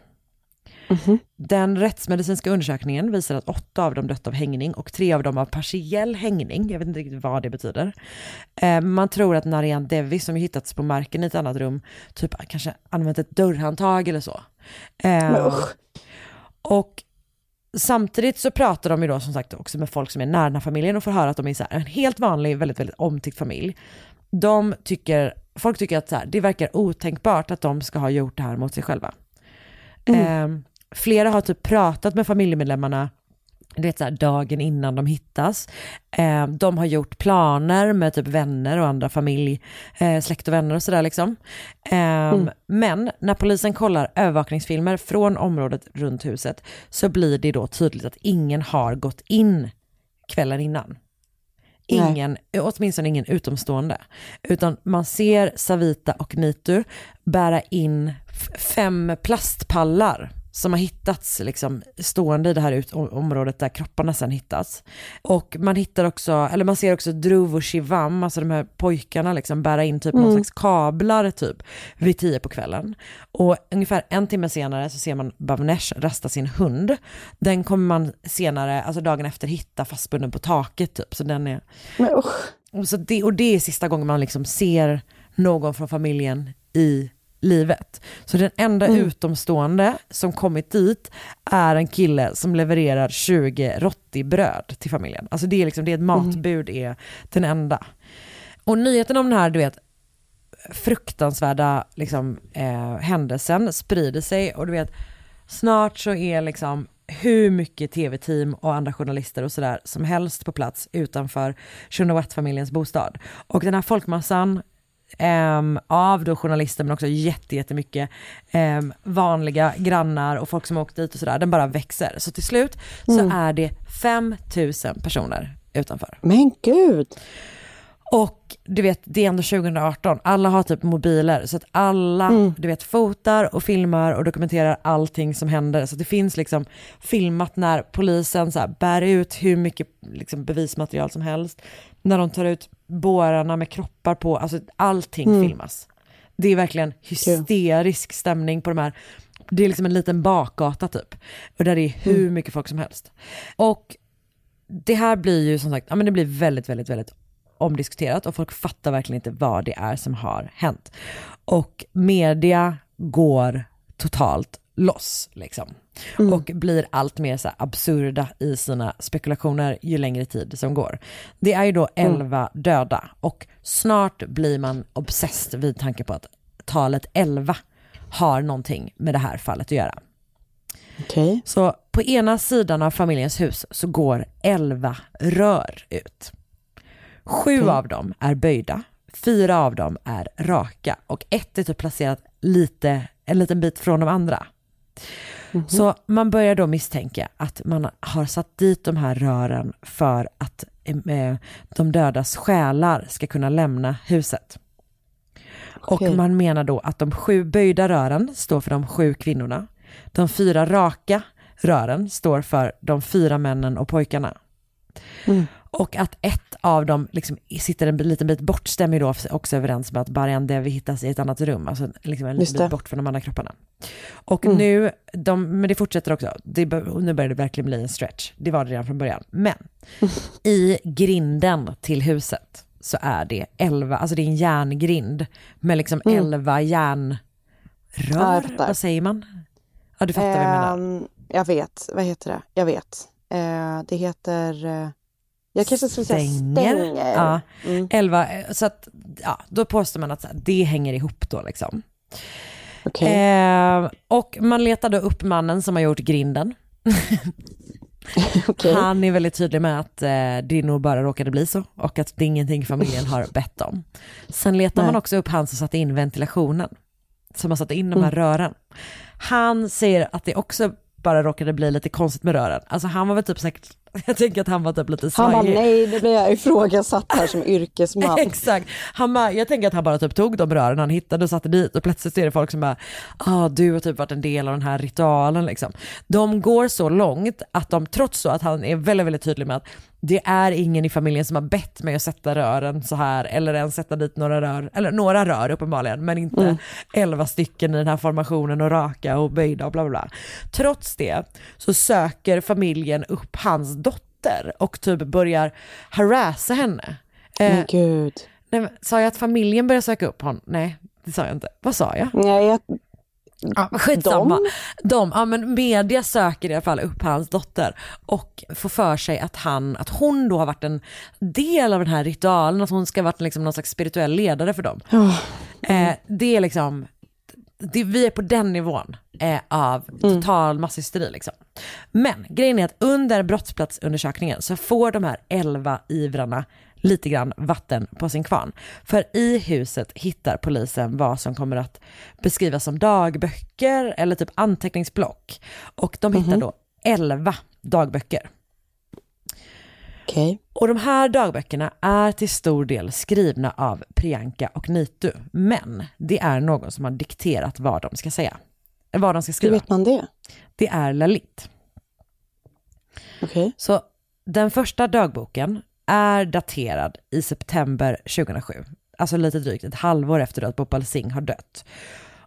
Den rättsmedicinska undersökningen visar att åtta av dem dött av hängning och tre av dem av partiell hängning. Jag vet inte riktigt vad det betyder. Eh, man tror att Narayan Devi som ju hittats på marken i ett annat rum, typ kanske använt ett dörrhandtag eller så. Eh, och samtidigt så pratar de ju då som sagt också med folk som är nära den här familjen och får höra att de är så här, en helt vanlig, väldigt, väldigt omtyckt familj. De tycker, folk tycker att så här, det verkar otänkbart att de ska ha gjort det här mot sig själva. Eh, flera har typ pratat med familjemedlemmarna du vet så här, dagen innan de hittas. Eh, de har gjort planer med typ vänner och andra familj, eh, släkt och vänner och sådär liksom. Eh, Men när polisen kollar övervakningsfilmer från området runt huset så blir det då tydligt att ingen har gått in kvällen innan. Ingen, åtminstone ingen utomstående. Utan man ser Savita och Nitu bära in fem plastpallar som har hittats liksom, stående i det här ut- området där kropparna sen hittas. Och man hittar också, eller man ser också Dhruv och Shivam, alltså de här pojkarna liksom bära in typ någon slags kablar typ vid tio på kvällen. Och ungefär en timme senare så ser man Bhavnesh rasta sin hund. Den kommer man senare, alltså dagen efter hitta fastbunden på taket typ. Så den är, Men och, så det, och det är sista gången man liksom ser någon från familjen i livet. Så den enda utomstående som kommit dit är en kille som levererar 20 rottibröd till familjen. Alltså det är liksom, det är ett matbud är den enda. Och nyheten om den här, du vet, fruktansvärda liksom, eh, händelsen sprider sig och du vet, snart så är liksom hur mycket tv-team och andra journalister och sådär som helst på plats utanför Shunawatt-familjens bostad. Och den här folkmassan ehm, av då journalister men också jätte, jättemycket ehm, vanliga grannar och folk som har åkt dit och sådär, den bara växer. Så till slut så Mm. är det 5000 personer utanför. Men gud! Och du vet, det är ändå 2018, alla har typ mobiler så att alla, Mm. du vet, fotar och filmar och dokumenterar allting som händer. Så det finns liksom filmat när polisen så bär ut hur mycket liksom, bevismaterial som helst. När de tar ut bårarna med kroppar på, alltså allting Mm. filmas. Det är verkligen hysterisk stämning på de här, det är liksom en liten bakgata typ. Och där det är hur Mm. mycket folk som helst. Och det här blir ju som sagt, ja men det blir väldigt, väldigt, väldigt omdiskuterat och folk fattar verkligen inte vad det är som har hänt. Och media går totalt loss liksom. Och blir allt mer så absurda i sina spekulationer ju längre tid som går. Det är ju då 11 döda och snart blir man obsessed vid tanke på att talet 11 har någonting med det här fallet att göra. Okej. Så på ena sidan av familjens hus så går 11 rör ut. Sju Okej. av dem är böjda, fyra av dem är raka och ett är typ placerat lite, en liten bit från de andra. Så man börjar då misstänka att man har satt dit de här rören för att eh, de dödas själar ska kunna lämna huset. Okej. Och man menar då att de sju böjda rören står för de sju kvinnorna. De fyra raka rören står för de fyra männen och pojkarna. Mm. Och att ett av dem liksom sitter en liten bit bort stämmer ju då också överens med att Barian Devi hittas i ett annat rum, alltså liksom en liten bit bort från de andra kropparna. Och Mm. nu, de, men det fortsätter också, det, nu börjar det verkligen bli en stretch, det var det redan från början. Men <laughs> i grinden till huset så är det elva, alltså det är en järngrind med liksom Mm. elva Ja, järnrör, vad säger man? Ja du fattar vad jag menar. Ehm, jag vet, vad heter det? Jag vet. Eh, det heter, eh, jag kanske skulle säga stänger. Ja, Mm. elva, så att, ja, då påstår man att här, det hänger ihop då liksom. Okej. Eh, och man letar då upp mannen som har gjort grinden. <laughs> Okej. Han är väldigt tydlig med att eh, det nog bara råkade bli så och att det är ingenting familjen har bett om. Sen letar man Nej. också upp han som satte in ventilationen, som har satt in de här Mm. rören. Han säger att det också bara råkade bli lite konstigt med rören. Alltså han var väl typ säkert, <laughs> jag tänker att han var typ lite Han bara, svajig. nej, det blir jag ifrågasatt här som <laughs> yrkesman. Exakt. Han bara, jag tänker att han bara typ tog de rören han hittade och satte dit och plötsligt är det folk som bara, ah du har typ varit en del av den här ritualen liksom. De går så långt att de, trots så att han är väldigt, väldigt tydlig med att det är ingen i familjen som har bett mig att sätta rören så här eller ens sätta dit några rör, eller några rör uppenbarligen, men inte Mm. elva stycken i den här formationen och raka och böjda och bla bla bla. Trots det så söker familjen upp hans dotter och typ börjar harassa henne. Eh, gud. Nej, men, sa jag att familjen började söka upp honom? Nej, det sa jag inte. Vad sa jag? Nej, jag, Ja, skitsamma. De? De, ja men media söker i alla fall upp hans dotter och får för sig att han, att hon då har varit en del av den här ritualen, att hon ska ha varit liksom någon slags spirituell ledare för dem. Oh. Eh, det är liksom, det, vi är på den nivån eh, av total masshysteri liksom. Men grejen är att under brottsplatsundersökningen så får de här elva ivrarna lite grann vatten på sin kvarn. För i huset hittar polisen vad som kommer att beskrivas som dagböcker eller typ anteckningsblock. Och de hittar Mhm. då elva dagböcker. Okej. Och de här dagböckerna är till stor del skrivna av Priyanka och Nitu. Men det är någon som har dikterat vad de ska säga. Vad de ska Hur skriva. vet man det? Det är Lalit. Okej. Så den första dagboken är daterad i september 2007. Alltså lite drygt ett halvår efter att Bhopal Singh har dött.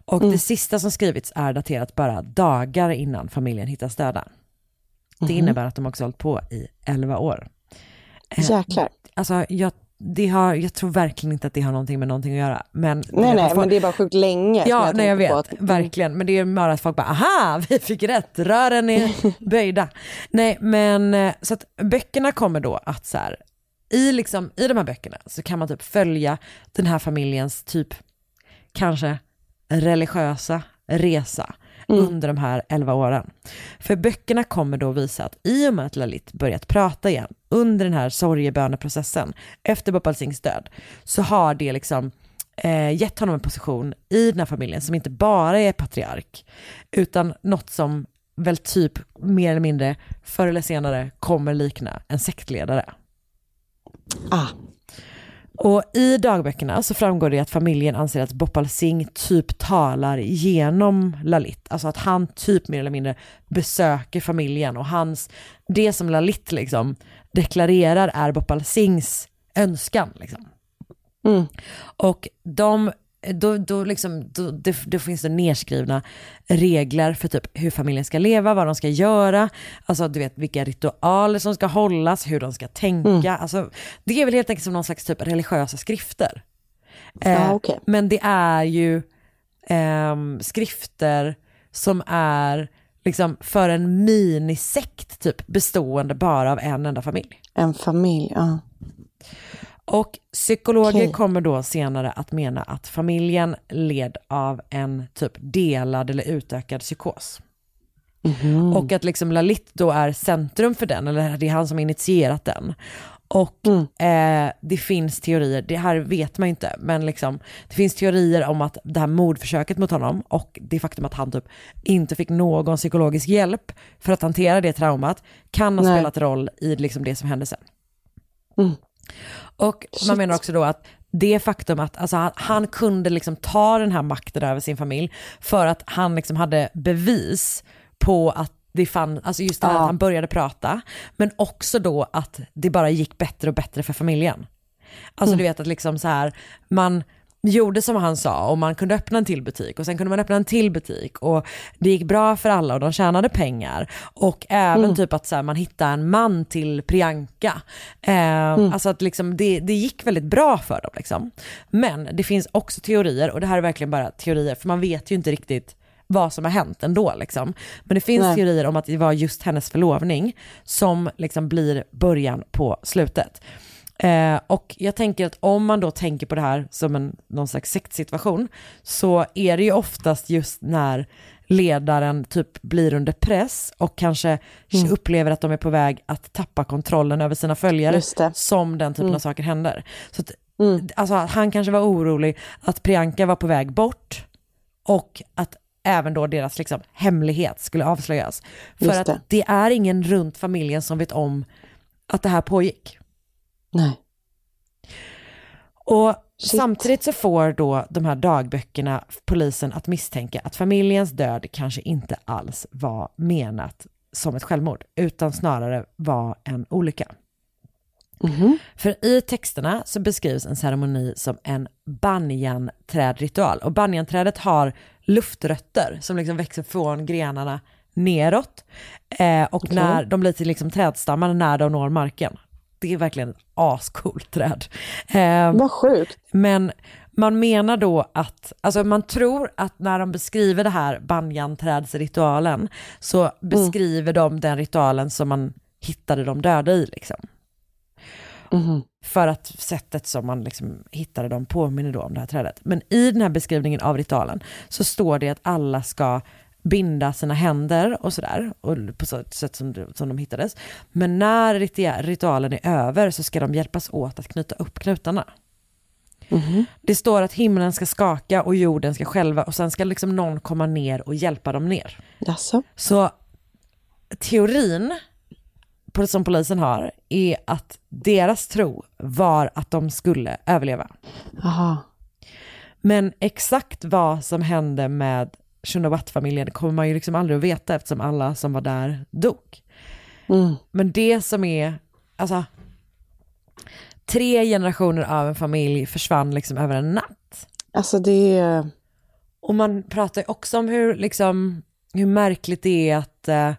Och Mm. det sista som skrivits är daterat bara dagar innan familjen hittas döda. Det Mhm. innebär att de också har hållit på i 11 år. Eh, Jäklar. Alltså jag, det har, jag tror verkligen inte att det har någonting med någonting att göra. Men Nej, nej, men det är bara sjukt länge. Ja, nej jag vet, att- verkligen. Men det är bara att folk bara, aha, <laughs> vi fick rätt, rören är <laughs> böjda. nej, men eh, så att böckerna kommer då att så här, i, liksom, i de här böckerna så kan man typ följa den här familjens typ, kanske religiösa resa. under de här 11 åren. För böckerna kommer då visa att i och med att Lalit börjat prata igen under den här sorgeböneprocessen efter Bhopal Singhs död så har det liksom eh, gett honom en position i den här familjen som inte bara är patriark utan något som väl typ mer eller mindre förr eller senare kommer likna en sektledare. Ah. Och i dagböckerna så framgår det att familjen anser att Bhopal Singh typ talar genom Lalit. Alltså att han typ mer eller mindre besöker familjen och hans, det som Lalit liksom deklarerar är Bhopal Singhs önskan. Liksom. Mm. Och de, då, då, liksom, då, det, då finns det nedskrivna regler för typ hur familjen ska leva, vad de ska göra, alltså du vet vilka ritualer som ska hållas, hur de ska tänka. Mm. Alltså, det är väl helt enkelt som någon slags typ religiösa skrifter. Eh, Ja, okej. Men det är ju ehm, skrifter som är liksom för en minisekt typ bestående bara av en enda familj. En familj, ja. Och psykologer Okej. kommer då senare att mena att familjen led av en typ delad eller utökad psykos. Mhm. Och att liksom Lalit då är centrum för den, eller det är han som initierat den. Och Mm. eh, det finns teorier, det här vet man inte, men liksom, det finns teorier om att det här mordförsöket mot honom och det faktum att han typ inte fick någon psykologisk hjälp för att hantera det traumat kan ha Nej. spelat roll i liksom det som hände sen. Mm. Och man Shit. menar också då att det faktum att alltså, han, han kunde liksom ta den här makten över sin familj för att han liksom hade bevis på att det fann, alltså just det här Ja. att han började prata, men också då att det bara gick bättre och bättre för familjen. Alltså Mm. du vet att liksom så här, man gjorde som han sa och man kunde öppna en till butik och sen kunde man öppna en till butik och det gick bra för alla och de tjänade pengar. Och även Mm. typ att så här, man hittade en man till Priyanka. Eh, Alltså att liksom det, det gick väldigt bra för dem. Liksom. Men det finns också teorier och det här är verkligen bara teorier för man vet ju inte riktigt vad som har hänt ändå. Liksom. Men det finns Nej. teorier om att det var just hennes förlovning som liksom blir början på slutet. Eh, och jag tänker att om man då tänker på det här som en, någon slags sektsituation så är det ju oftast just när ledaren typ blir under press och kanske Mm. upplever att de är på väg att tappa kontrollen över sina följare som den typen Mm. av saker händer. Så att, Mm. alltså, han kanske var orolig att Priyanka var på väg bort och att även då deras liksom, hemlighet skulle avslöjas. För Just att det. det är ingen runt familjen som vet om att det här pågick. Nej. Och Shit. samtidigt så får då de här dagböckerna polisen att misstänka att familjens död kanske inte alls var menat som ett självmord, utan snarare var en olycka. Mhm. För i texterna så beskrivs en ceremoni som en banjanträdritual. Och banjanträdet har luftrötter som liksom växer från grenarna neråt. Eh, och Okej. när de blir till liksom trädstammar när de når marken. Det är verkligen ett ascoolt träd. Eh, Vad sjukt. men man menar då att, alltså man tror att när de beskriver det här banjanträdsritualen så beskriver de den ritualen som man hittade de döda i liksom. Mhm. För att sättet som man liksom hittade dem påminner då om det här trädet. Men i den här beskrivningen av ritualen så står det att alla ska binda sina händer och sådär, och på så sätt som, som de hittades. Men när ritualen är över så ska de hjälpas åt att knyta upp knutarna. Mhm. Det står att himlen ska skaka och jorden ska skälva och sen ska liksom någon komma ner och hjälpa dem ner. Jaså? Så teorin som polisen har är att deras tro var att de skulle överleva. Aha. Men exakt vad som hände med Shunawat-familjen kommer man ju liksom aldrig att veta eftersom alla som var där dog. Mm. Men det som är, alltså, tre generationer av en familj försvann liksom över en natt. Alltså det är... Och man pratar ju också om hur, liksom, hur märkligt det är att, eh,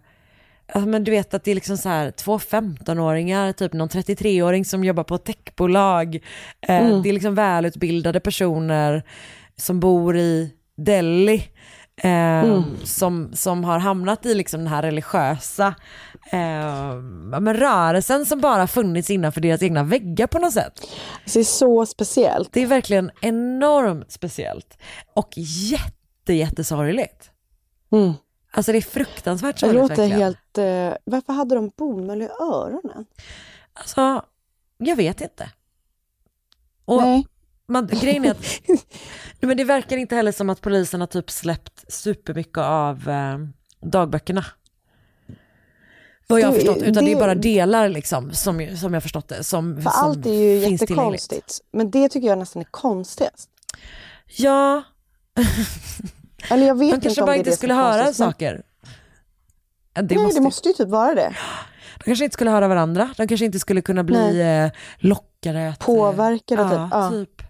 alltså, men du vet att det är liksom så här två 15-åringar, typ någon 33-åring som jobbar på ett techbolag. Eh, Mm. Det är liksom välutbildade personer som bor i Delhi. Eh, Mm. som, som har hamnat i liksom den här religiösa eh, men rörelsen som bara funnits innanför deras egna väggar på något sätt. Det är så speciellt. Det är verkligen enormt speciellt och jätte, jättesorgligt. Mm. Alltså det är fruktansvärt Det sorgligt låter helt... Eh, varför hade de bomull i öronen? Alltså, jag vet inte. Och Nej. Man, grejen är att, <laughs> men det verkar inte heller som att polisen har typ släppt supermycket av eh, dagböckerna. Vad jag har Det- förstått, utan det, är det- bara delar liksom, som, som jag har förstått det. Som, För som allt är ju jättekonstigt. Men det tycker jag nästan är konstigast. Ja, <laughs> Eller jag vet de inte kanske bara inte skulle höra konstigt, saker. Det Nej, måste, det måste ju typ vara det. De kanske inte skulle höra varandra, de kanske inte skulle kunna bli Nej. eh, lockade. Att, eh, Påverkade ja, typ. Ja. typ.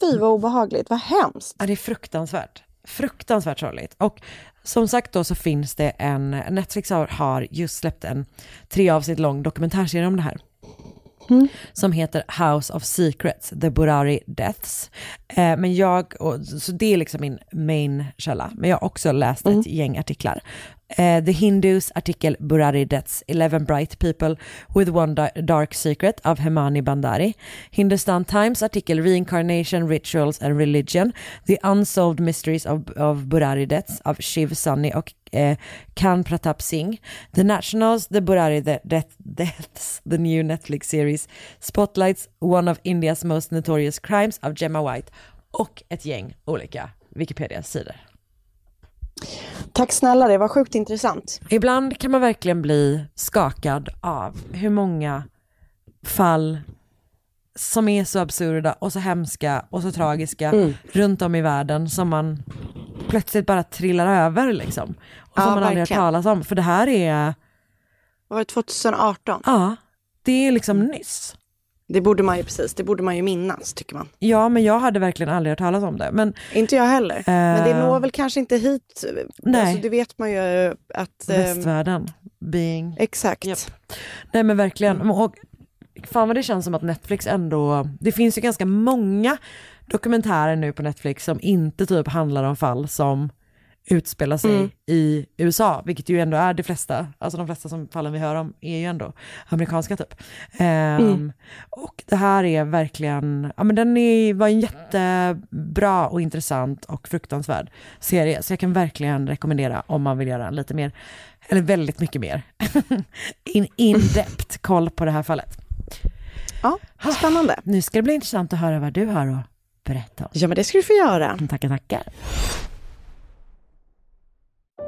Fy vad obehagligt, vad hemskt. Ja, det är fruktansvärt. Fruktansvärt sorgligt. Och som sagt då så finns det en, Netflix har, har just släppt en tre avsnitt lång dokumentärserie om det här. Som heter House of Secrets, The Burari Deaths. Eh, men jag, och, så det är liksom min main källa. Men jag har också läst ett gäng artiklar. Eh, The Hindus artikel Burari Deaths, 11 Bright People with One Dark Secret av Hemani Bandari. Hindustan Times artikel Reincarnation, Rituals and Religion, The Unsolved Mysteries of, of Burari Deaths av Shiv Sunny och eh, Kan Pratap Singh. The Nationals, The Burari De- Death, Deaths, The New Netflix Series, Spotlights, One of India's Most Notorious Crimes av Gemma White och ett gäng olika Wikipedia-sidor. Tack snälla, det var sjukt intressant. Ibland kan man verkligen bli skakad av hur många fall som är så absurda och så hemska och så tragiska Mm. runt om i världen som man plötsligt bara trillar över liksom. Och som Ja, man aldrig hört talas om. För det här är, Var det 2018? ja, det är liksom nyss. Det borde man ju precis, det borde man ju minnas tycker man. Ja, men jag hade verkligen aldrig hört talas om det. Men Inte jag heller. Men det Eh. når väl kanske inte hit. Nej. Alltså, det vet man ju att... eh, västvärlden, being Exakt. Japp. Nej men verkligen. Och fan vad det känns som att Netflix ändå, det finns ju ganska många dokumentärer nu på Netflix som inte typ handlar om fall som utspelar sig Mm. i USA, vilket ju ändå är de flesta, alltså de flesta som fallen vi hör om är ju ändå amerikanska typ. Ehm, Mm. Och det här är verkligen, ja men den är, var en jättebra och intressant och fruktansvärd serie, så jag kan verkligen rekommendera om man vill göra lite mer, eller väldigt mycket mer, <laughs> in, in-depth koll på det här fallet. Ja, spännande. Nu ska det bli intressant att höra vad du har att berätta. Ja, men det ska du få göra. Tackar, tackar.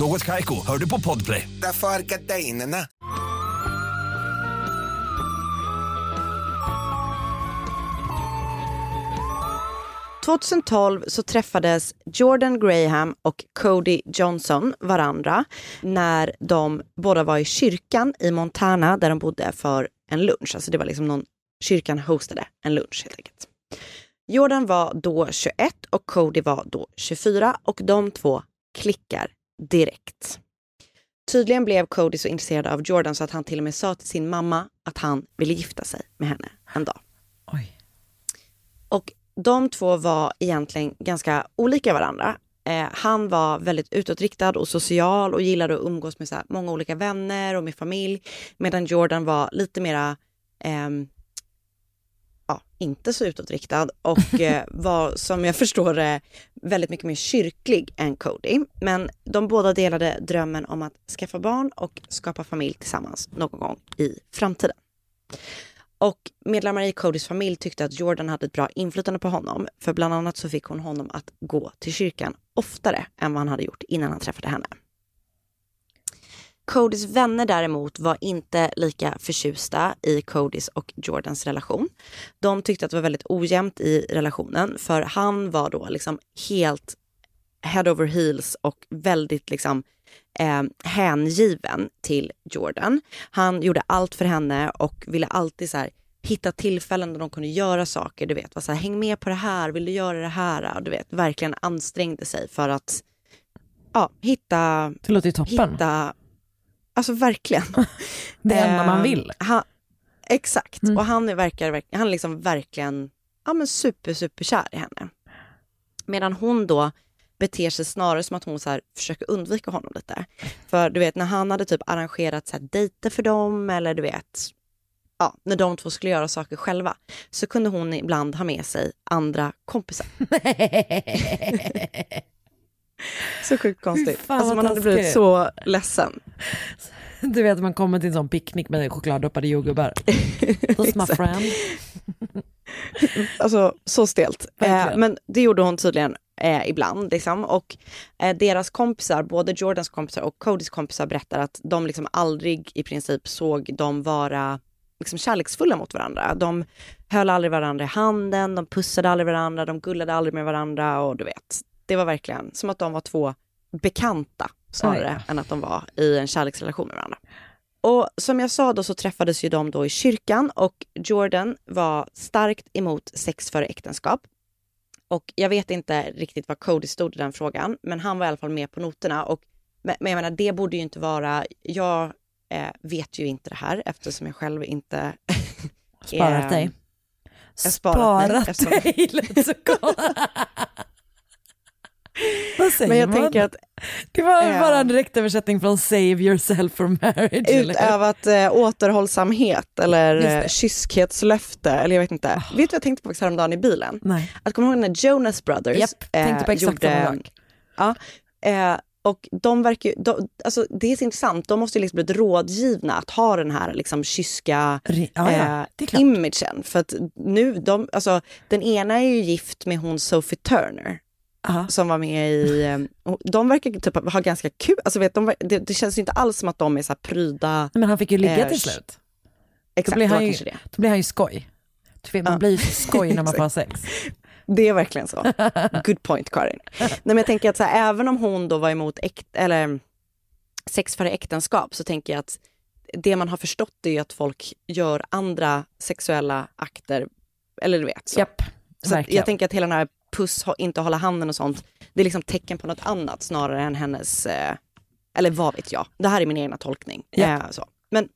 Något Kaiko, hör du på Podplay. Därför är gardinerna. — 2012 så träffades Jordan Graham och Cody Johnson varandra när de båda var i kyrkan i Montana där de bodde för en lunch. Alltså det var liksom någon, kyrkan hostade en lunch helt enkelt. Jordan var då 21 och Cody var då 24 och de två klickar direkt. Tydligen blev Cody så intresserad av Jordan så att han till och med sa till sin mamma att han ville gifta sig med henne en dag. Oj. Och de två var egentligen ganska olika varandra. Eh, han var väldigt utåtriktad och social och gillade att umgås med så många olika vänner och med familj. Medan Jordan var lite mera, ehm, ja, inte så utåtriktad och <laughs> eh, var som jag förstår det väldigt mycket mer kyrklig än Cody. Men de båda delade drömmen om att skaffa barn och skapa familj tillsammans någon gång i framtiden. Och medlemmar i Codys familj tyckte att Jordan hade ett bra inflytande på honom. För bland annat så fick hon honom att gå till kyrkan oftare än vad han hade gjort innan han träffade henne. Codys vänner däremot var inte lika förtjusta i Codys och Jordans relation. De tyckte att det var väldigt ojämnt i relationen för han var då liksom helt head over heels och väldigt liksom eh, hängiven till Jordan. Han gjorde allt för henne och ville alltid så här, hitta tillfällen där de kunde göra saker. Du vet, var så här, häng med på det här, vill du göra det här? Du vet, verkligen ansträngde sig för att ja, hitta... Det låter toppen. Hitta, alltså verkligen. <laughs> Det enda man Eh, vill. Han, exakt, Mm. och han är, verkar, verk- han är liksom verkligen ja, men super, super kär i henne. Medan hon då beter sig snarare som att hon så här försöker undvika honom lite. För du vet när han hade typ arrangerat så här dejter för dem eller du vet, ja, när de två skulle göra saker själva så kunde hon ibland ha med sig andra kompisar. <laughs> <laughs> så sjukt konstigt. Fan, Alltså man hade blivit så ledsen. <laughs> Du vet man kommer till en sån picknick med chokladdoppade jordgubbar. <laughs> That's my friend. <laughs> Alltså så stelt. Eh, men det gjorde hon tydligen eh, ibland. Liksom. Och eh, deras kompisar, både Jordans kompisar och Codys kompisar berättar att de liksom aldrig i princip såg dem vara liksom, kärleksfulla mot varandra. De höll aldrig varandra i handen, de pussade aldrig varandra, de gullade aldrig med varandra och du vet. Det var verkligen som att de var två bekanta snarare Oj. än att de var i en kärleksrelation med varandra. Och som jag sa då så träffades ju de då i kyrkan och Jordan var starkt emot sex före äktenskap. Och jag vet inte riktigt vad Cody stod i den frågan, men han var i alla fall med på noterna. Och, men, jag menar, det borde ju inte vara... Jag eh, vet ju inte det här eftersom jag själv inte... Sparat <laughs> är- dig. Jag sparat mig, Sparat eftersom- dig, <laughs> lät så. Vad säger Men jag man? tänker att Det var eh, bara en direktöversättning från Save yourself for marriage. eller utövat eh, återhållsamhet eller eh, kyskhetslöfte, eller jag vet inte. Vet du vad jag tänkte på faktiskt häromdagen i bilen? Nej. Att kommer du ihåg när Jonas Brothers eh, Japp, tänkte på exakt samma sak. Ja, eh, och de verkar de, alltså det är så intressant, de måste ju liksom blivit rådgivna att ha den här liksom kyska ja, ja, eh, imagen. För att nu, de, alltså den ena är ju gift med hon Sophie Turner. Aha. Som var med i, eh, de verkar typ ha ganska kul, alltså vet, de, det, det känns ju inte alls som att de är så här pryda. Men han fick ju ligga Eh, till slut. Exakt, då, blir han ju, det. då blir han ju skoj. Vet, man Ja. blir skoj när man <laughs> får sex. Det är verkligen så. <laughs> Good point Karin. Nej, men jag tänker att så här, även om hon då var emot äkt, eller sex före äktenskap så tänker jag att det man har förstått är att folk gör andra sexuella akter, eller du vet. Så. Japp, så jag tänker att hela den här puss, inte hålla handen och sånt, det är liksom tecken på något annat snarare än hennes, eh, eller vad vet jag. Det här är min egna tolkning. Ja. Eh, så. Men,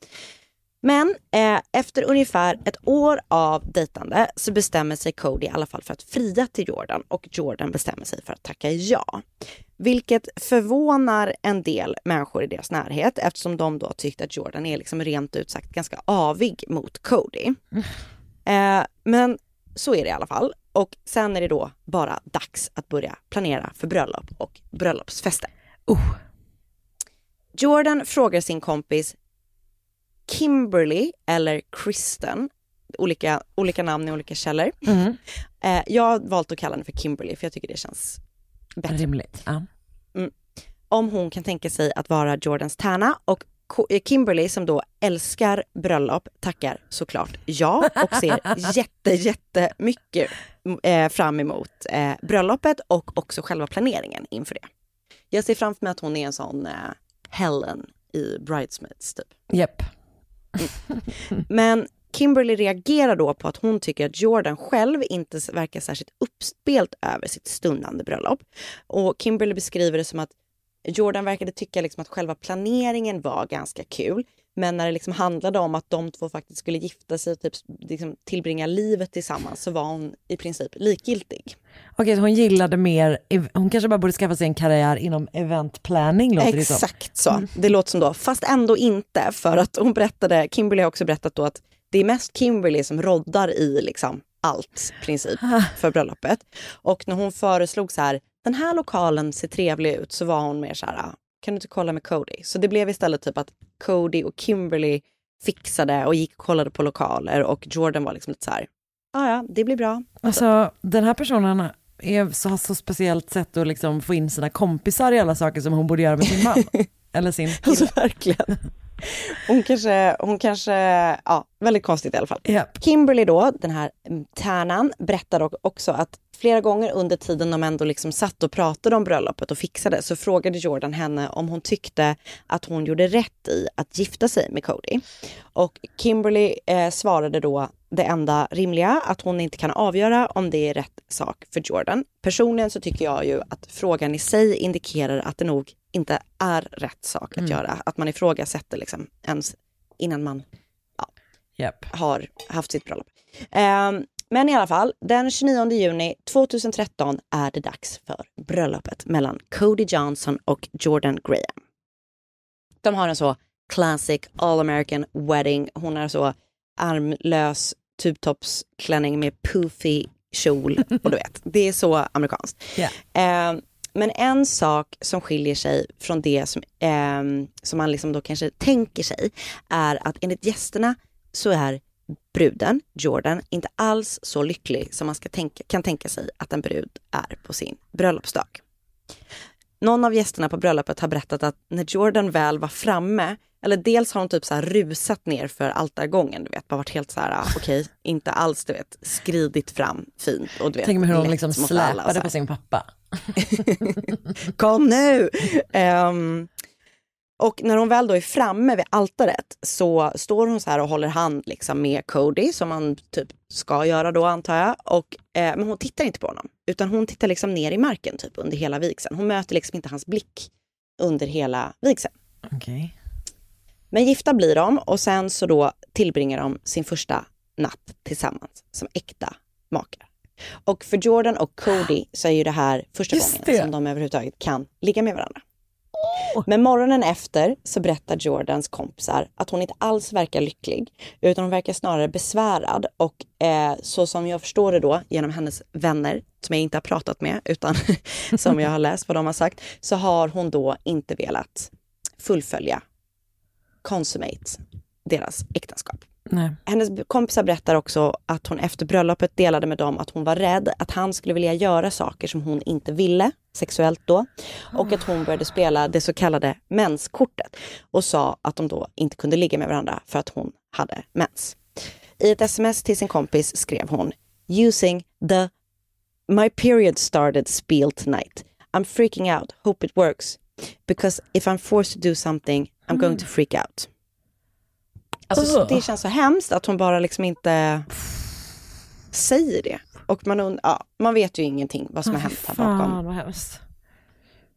men eh, efter ungefär ett år av dejtande så bestämmer sig Cody i alla fall för att fria till Jordan och Jordan bestämmer sig för att tacka ja. Vilket förvånar en del människor i deras närhet eftersom de då tyckte att Jordan är liksom rent ut sagt ganska avig mot Cody. Eh, men så är det i alla fall. Och sen är det då bara dags att börja planera för bröllop och bröllopsfester. Oh. Jordan frågar sin kompis Kimberly eller Kristen, olika, olika namn i olika källor. Mm. Eh, jag har valt att kalla henne för Kimberly för jag tycker det känns bättre. Rimligt. Ja. Om hon kan tänka sig att vara Jordans tärna och eh, Kimberly som då älskar bröllop tackar såklart ja och ser <laughs> jätte, jättemycket eh, fram emot eh, bröllopet och också själva planeringen inför det. Jag ser framför mig att hon är en sån eh, Helen i Bridesmaids typ. Japp. Men Kimberly reagerar då på att hon tycker att Jordan själv inte verkar särskilt uppspelt över sitt stundande bröllop. Och Kimberly beskriver det som att Jordan verkade tycka liksom att själva planeringen var ganska kul. Men när det liksom handlade om att de två faktiskt skulle gifta sig och typ liksom tillbringa livet tillsammans så var hon i princip likgiltig. Okej, så hon gillade mer, hon kanske bara borde skaffa sig en karriär inom event planning låter det som. Exakt så. Det låter som då, fast ändå inte för att hon berättade, Kimberly har också berättat då att det är mest Kimberly som roddar i liksom allt princip för bröllopet. Och när hon föreslog så här, den här lokalen ser trevlig ut så var hon mer så här, "Ah, kan du inte kolla med Cody? Så det blev istället typ att Cody och Kimberly fixade och gick och kollade på lokaler och Jordan var liksom lite så här, ja ja, det blir bra. Alltså den här personen är så, har så speciellt sätt att liksom få in sina kompisar i alla saker som hon borde göra med sin man. <laughs> Eller sin kille. Alltså verkligen. Hon kanske, hon kanske, ja, väldigt konstigt i alla fall. Yep. Kimberly då, den här tärnan, berättar o- också att flera gånger under tiden de ändå liksom satt och pratade om bröllopet och fixade så frågade Jordan henne om hon tyckte att hon gjorde rätt i att gifta sig med Cody. Och Kimberly eh, svarade då det enda rimliga, att hon inte kan avgöra om det är rätt sak för Jordan. Personligen så tycker jag ju att frågan i sig indikerar att det nog inte är rätt sak att Mm. göra. Att man ifrågasätter liksom ens innan man Yep. har haft sitt bröllop. Ehm, men i alla fall, den 29 juni 2013 är det dags för bröllopet mellan Cody Johnson och Jordan Graham. De har en så classic all American wedding. Hon har så armlös tubtoppsklänning med poofy kjol och du vet, det är så amerikanskt. Ehm, men en sak som skiljer sig från det som, ehm, som man liksom då kanske tänker sig är att enligt gästerna så är bruden, Jordan, inte alls så lycklig som man ska tänka, kan tänka sig att en brud är på sin bröllopsdag. Någon av gästerna på bröllopet har berättat att när Jordan väl var framme, eller dels har hon typ så här rusat ner för altargången, du vet, bara varit helt så här, ah, okej, inte alls, du vet, skridit fram fint och du vet, Tänk mig hur hon liksom släpade på sin pappa. <laughs> Kom nu! Ehm, och när hon väl då är framme vid altaret så står hon så här och håller hand liksom med Cody som man typ ska göra då antar jag. Och, eh, men hon tittar inte på honom utan hon tittar liksom ner i marken typ under hela vigseln. Hon möter liksom inte hans blick under hela vigseln. Okej. Men gifta blir de och sen så då tillbringar de sin första natt tillsammans som äkta makar. Och för Jordan och Cody så är ju det här första Just gången det. som de överhuvudtaget kan ligga med varandra. Men morgonen efter så berättar Jordans kompisar att hon inte alls verkar lycklig utan hon verkar snarare besvärad och eh, så som jag förstår det då genom hennes vänner som jag inte har pratat med utan <laughs> som jag har läst vad de har sagt så har hon då inte velat fullfölja consummate deras äktenskap. Nej. Hennes kompisar berättar också att hon efter bröllopet delade med dem att hon var rädd att han skulle vilja göra saker som hon inte ville, sexuellt då, och att hon började spela det så kallade menskortet och sa att de då inte kunde ligga med varandra för att hon hade mens. I ett sms till sin kompis skrev hon using the My period started spiel tonight. I'm freaking out. Hope it works. Because if I'm forced to do something, I'm going to freak out. Alltså, så Ugh. det känns så hemskt att hon bara liksom inte säger det. Och man, und- ja, man vet ju ingenting vad som har hänt här bakom. Fan vad hemskt.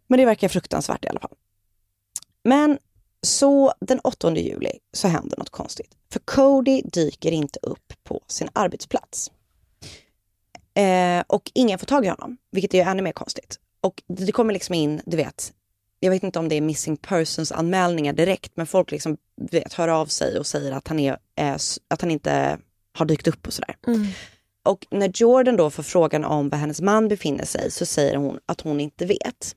Men det verkar fruktansvärt i alla fall. Men så den 8 juli så händer något konstigt. För Cody dyker inte upp på sin arbetsplats. Eh, och ingen får tag i honom, vilket är ju ännu mer konstigt. Och det kommer liksom in, du vet, jag vet inte om det är missing persons anmälningar direkt, men folk liksom vet, hör av sig och säger att han, är, eh, att han inte har dykt upp och sådär. Och när Jordan då får frågan om var hennes man befinner sig så säger hon att hon inte vet.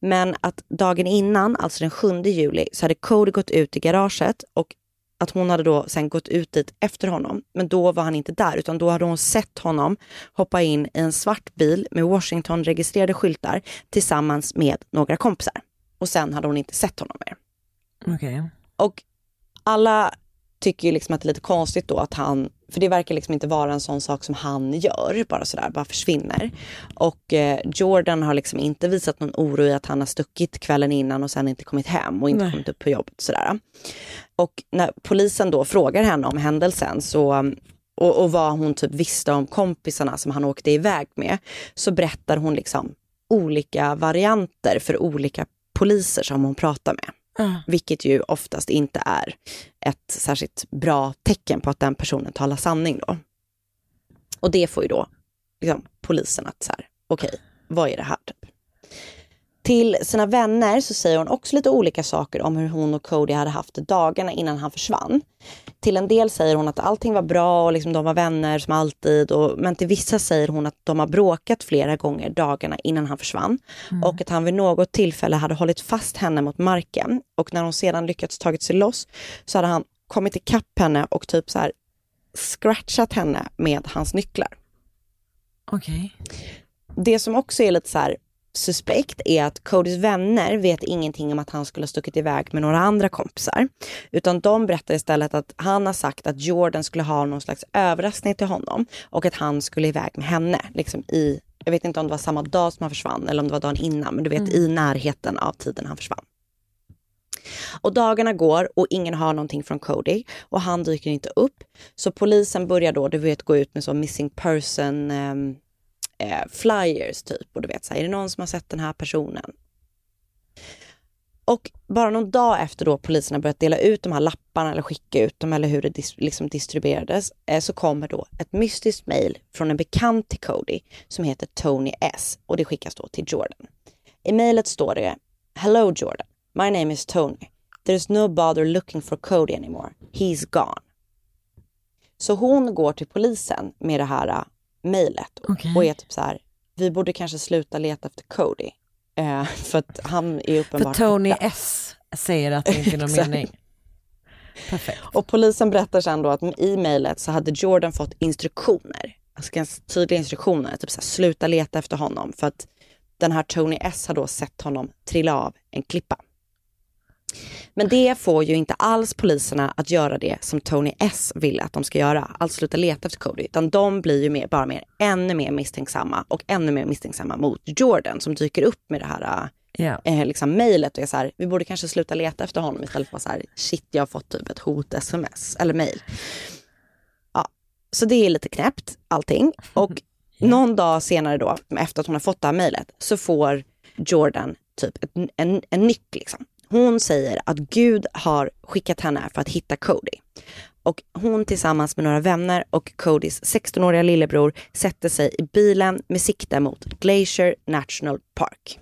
Men att dagen innan, alltså den 7 juli, så hade Cody gått ut i garaget och att hon hade då sen gått ut dit efter honom. Men då var han inte där utan då hade hon sett honom hoppa in i en svart bil med Washington-registrerade skyltar tillsammans med några kompisar. Och sen hade hon inte sett honom mer. Okej. Och alla tycker ju liksom att det är lite konstigt då att han, för det verkar liksom inte vara en sån sak som han gör, bara sådär, bara försvinner. Och eh, Jordan har liksom inte visat någon oro i att han har stuckit kvällen innan och sen inte kommit hem och inte Nej. kommit upp på jobbet sådär. Och när polisen då frågar henne om händelsen så och, och vad hon typ visste om kompisarna som han åkte iväg med, så berättar hon liksom olika varianter för olika poliser som hon pratar med. Ah. Vilket ju oftast inte är ett särskilt bra tecken på att den personen talar sanning då. Och det får ju då liksom, polisen att så här, okej, vad är det här? Till sina vänner så säger hon också lite olika saker om hur hon och Cody hade haft dagarna innan han försvann. Till en del säger hon att allting var bra och liksom de var vänner som alltid. Och, men till vissa säger hon att de har bråkat flera gånger dagarna innan han försvann. Och att han vid något tillfälle hade hållit fast henne mot marken. Och när hon sedan lyckats tagit sig loss så hade han kommit ikapp henne och typ så här scratchat henne med hans nycklar. Okej. Det som också är lite så här suspekt är att Codys vänner vet ingenting om att han skulle ha stuckit iväg med några andra kompisar. Utan de berättar istället att han har sagt att Jordan skulle ha någon slags överraskning till honom och att han skulle iväg med henne. Liksom i, jag vet inte om det var samma dag som han försvann eller om det var dagen innan, men du vet i närheten av tiden han försvann. Och dagarna går och ingen har någonting från Cody och han dyker inte upp. Så polisen börjar då, du vet, gå ut med så missing person ehm, eh, flyers typ. Och du vet, så här, är det någon som har sett den här personen? Och bara någon dag efter då polisen har börjat dela ut de här lapparna eller skicka ut dem eller hur det dis liksom distribuerades eh, så kommer då ett mystiskt mail från en bekant till Cody som heter Tony S och det skickas då till Jordan. I mejlet står det Hello Jordan, my name is Tony. There's no bother looking for Cody anymore. He's gone. Så hon går till polisen med det här mejlet Okej. och är typ så här, vi borde kanske sluta leta efter Cody. Eh, <laughs> för att han är För uppenbart Tony borta. S säger att det inte är någon <laughs> mening. Perfekt. Och polisen berättar sen då att i mejlet så hade Jordan fått instruktioner, alltså ganska tydliga instruktioner, typ så här, sluta leta efter honom för att den här Tony S har då sett honom trilla av en klippa. Men det får ju inte alls poliserna att göra det som Tony S ville att de ska göra, alltså sluta leta efter Cody, utan de blir ju mer, bara mer, ännu mer misstänksamma och ännu mer misstänksamma mot Jordan som dyker upp med det här Ja. eh, liksom mejlet och är så här, vi borde kanske sluta leta efter honom istället för att så här, shit jag har fått typ ett hot sms eller mejl. Ja, så det är lite knäppt allting. Och <laughs> någon dag senare då, efter att hon har fått det här mejlet, så får Jordan typ ett, en, en nyck liksom. Hon säger att Gud har skickat henne för att hitta Cody. Och hon tillsammans med några vänner och Codys 16-åriga lillebror sätter sig i bilen med sikte mot Glacier National Park.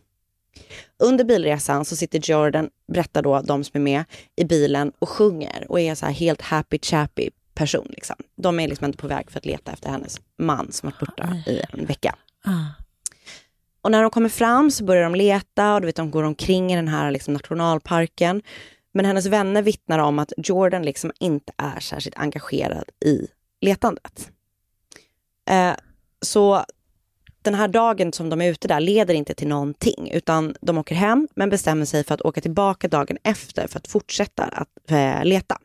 Under bilresan så sitter Jordan, berättar då de som är med, i bilen och sjunger och är så här helt happy chappy person. Liksom. De är liksom inte på väg för att leta efter hennes man som varit borta i en vecka. Och när de kommer fram så börjar de leta och du vet, de går omkring i den här liksom, nationalparken. Men hennes vänner vittnar om att Jordan liksom inte är särskilt engagerad i letandet. Eh, så den här dagen som de är ute där leder inte till någonting, utan de åker hem men bestämmer sig för att åka tillbaka dagen efter för att fortsätta att eh, leta.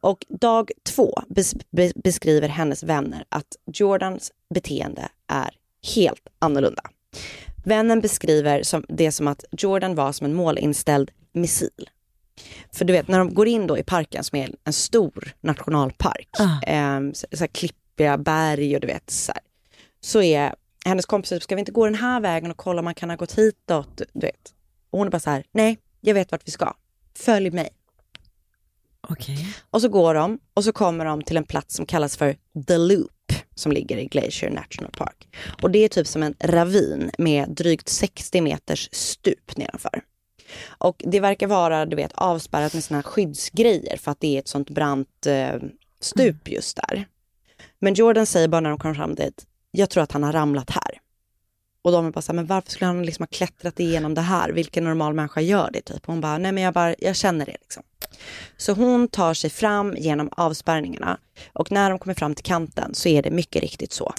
Och dag två bes beskriver hennes vänner att Jordans beteende är helt annorlunda. Vännen beskriver som, det som att Jordan var som en målinställd missil. För du vet, när de går in då i parken som är en stor nationalpark, Ah. eh, så, så klippiga berg och du vet så här, så är hennes kompisar, ska vi inte gå den här vägen och kolla om man kan ha gått hitåt, du vet. Och hon är bara så här, nej, jag vet vart vi ska. Följ mig. Okej. Och så går de och så kommer de till en plats som kallas för The Loop som ligger i Glacier National Park. Och det är typ som en ravin med drygt 60 meters stup nedanför. Och det verkar vara, du vet, avspärrat med såna skyddsgrejer för att det är ett sånt brant eh, stup just där. Men Jordan säger bara när de kommer fram dit, jag tror att han har ramlat här. Och de är bara så här, men varför skulle han liksom ha klättrat igenom det här? Vilken normal människa gör det? Typ. Och hon bara, nej men jag, bara, jag känner det liksom. Så hon tar sig fram genom avspärrningarna och när de kommer fram till kanten så är det mycket riktigt så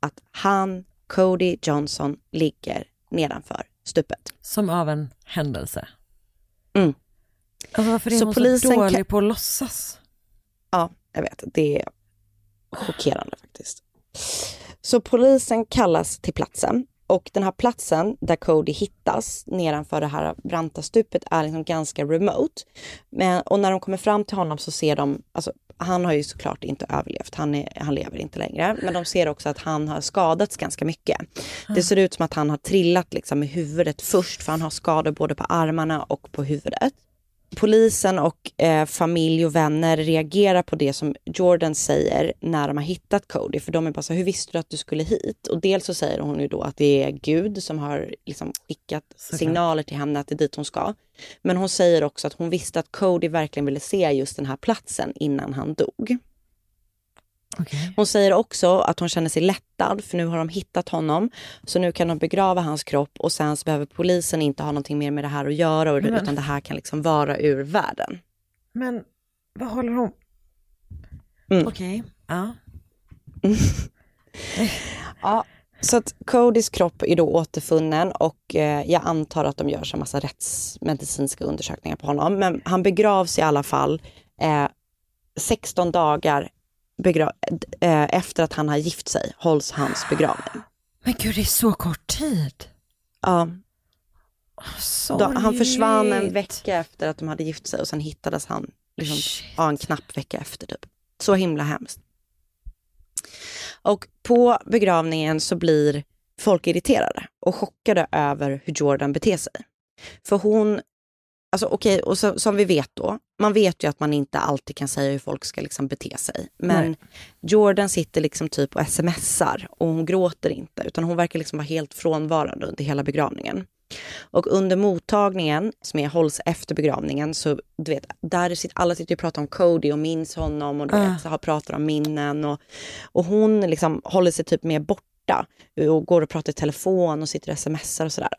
att han, Cody Johnson, ligger nedanför stupet. Som av en händelse. Mm. Alltså varför är Så hon polisen så dålig kan- på att låtsas? Ja, jag vet. Det är chockerande faktiskt. Så polisen kallas till platsen och den här platsen där Cody hittas nedanför det här branta stupet är liksom ganska remote. Men, och när de kommer fram till honom så ser de, alltså han har ju såklart inte överlevt, han, är, han lever inte längre. Men de ser också att han har skadats ganska mycket. Det ser ut som att han har trillat liksom i huvudet först för han har skador både på armarna och på huvudet. Polisen och eh, familj och vänner reagerar på det som Jordan säger när de har hittat Cody. För de är bara så här, hur visste du att du skulle hit? Och dels så säger hon ju då att det är Gud som har liksom skickat signaler till henne att det är dit hon ska. Men hon säger också att hon visste att Cody verkligen ville se just den här platsen innan han dog. Hon säger också att hon känner sig lättad för nu har de hittat honom. Så nu kan de begrava hans kropp och sen så behöver polisen inte ha någonting mer med det här att göra och- Men- utan det här kan liksom vara ur världen. Men vad håller hon? Mm. Okej, ja. <laughs> Ja, Så att Codys kropp är då återfunnen och eh, jag antar att de gör så massa rättsmedicinska undersökningar på honom. Men han begravs i alla fall eh, 16 dagar begra- eh, efter att han har gift sig, hålls hans begravning. Men gud, det är så kort tid. Ja. Då, han försvann en vecka efter att de hade gift sig och sen hittades han liksom, ja, en knapp vecka efter. Typ. Så himla hemskt. Och på begravningen så blir folk irriterade och chockade över hur Jordan beter sig. För hon, alltså okej, och så, som vi vet då, man vet ju att man inte alltid kan säga hur folk ska liksom bete sig. Men Nej. Jordan sitter liksom typ och smsar och hon gråter inte, utan hon verkar liksom vara helt frånvarande under hela begravningen. Och under mottagningen, som är, hålls efter begravningen, så du vet, där sitter, alla sitter och pratar om Cody och minns honom och du Ah. vet, så har, pratar om minnen. Och, och hon liksom håller sig typ mer borta och går och pratar i telefon och sitter och smsar och sådär.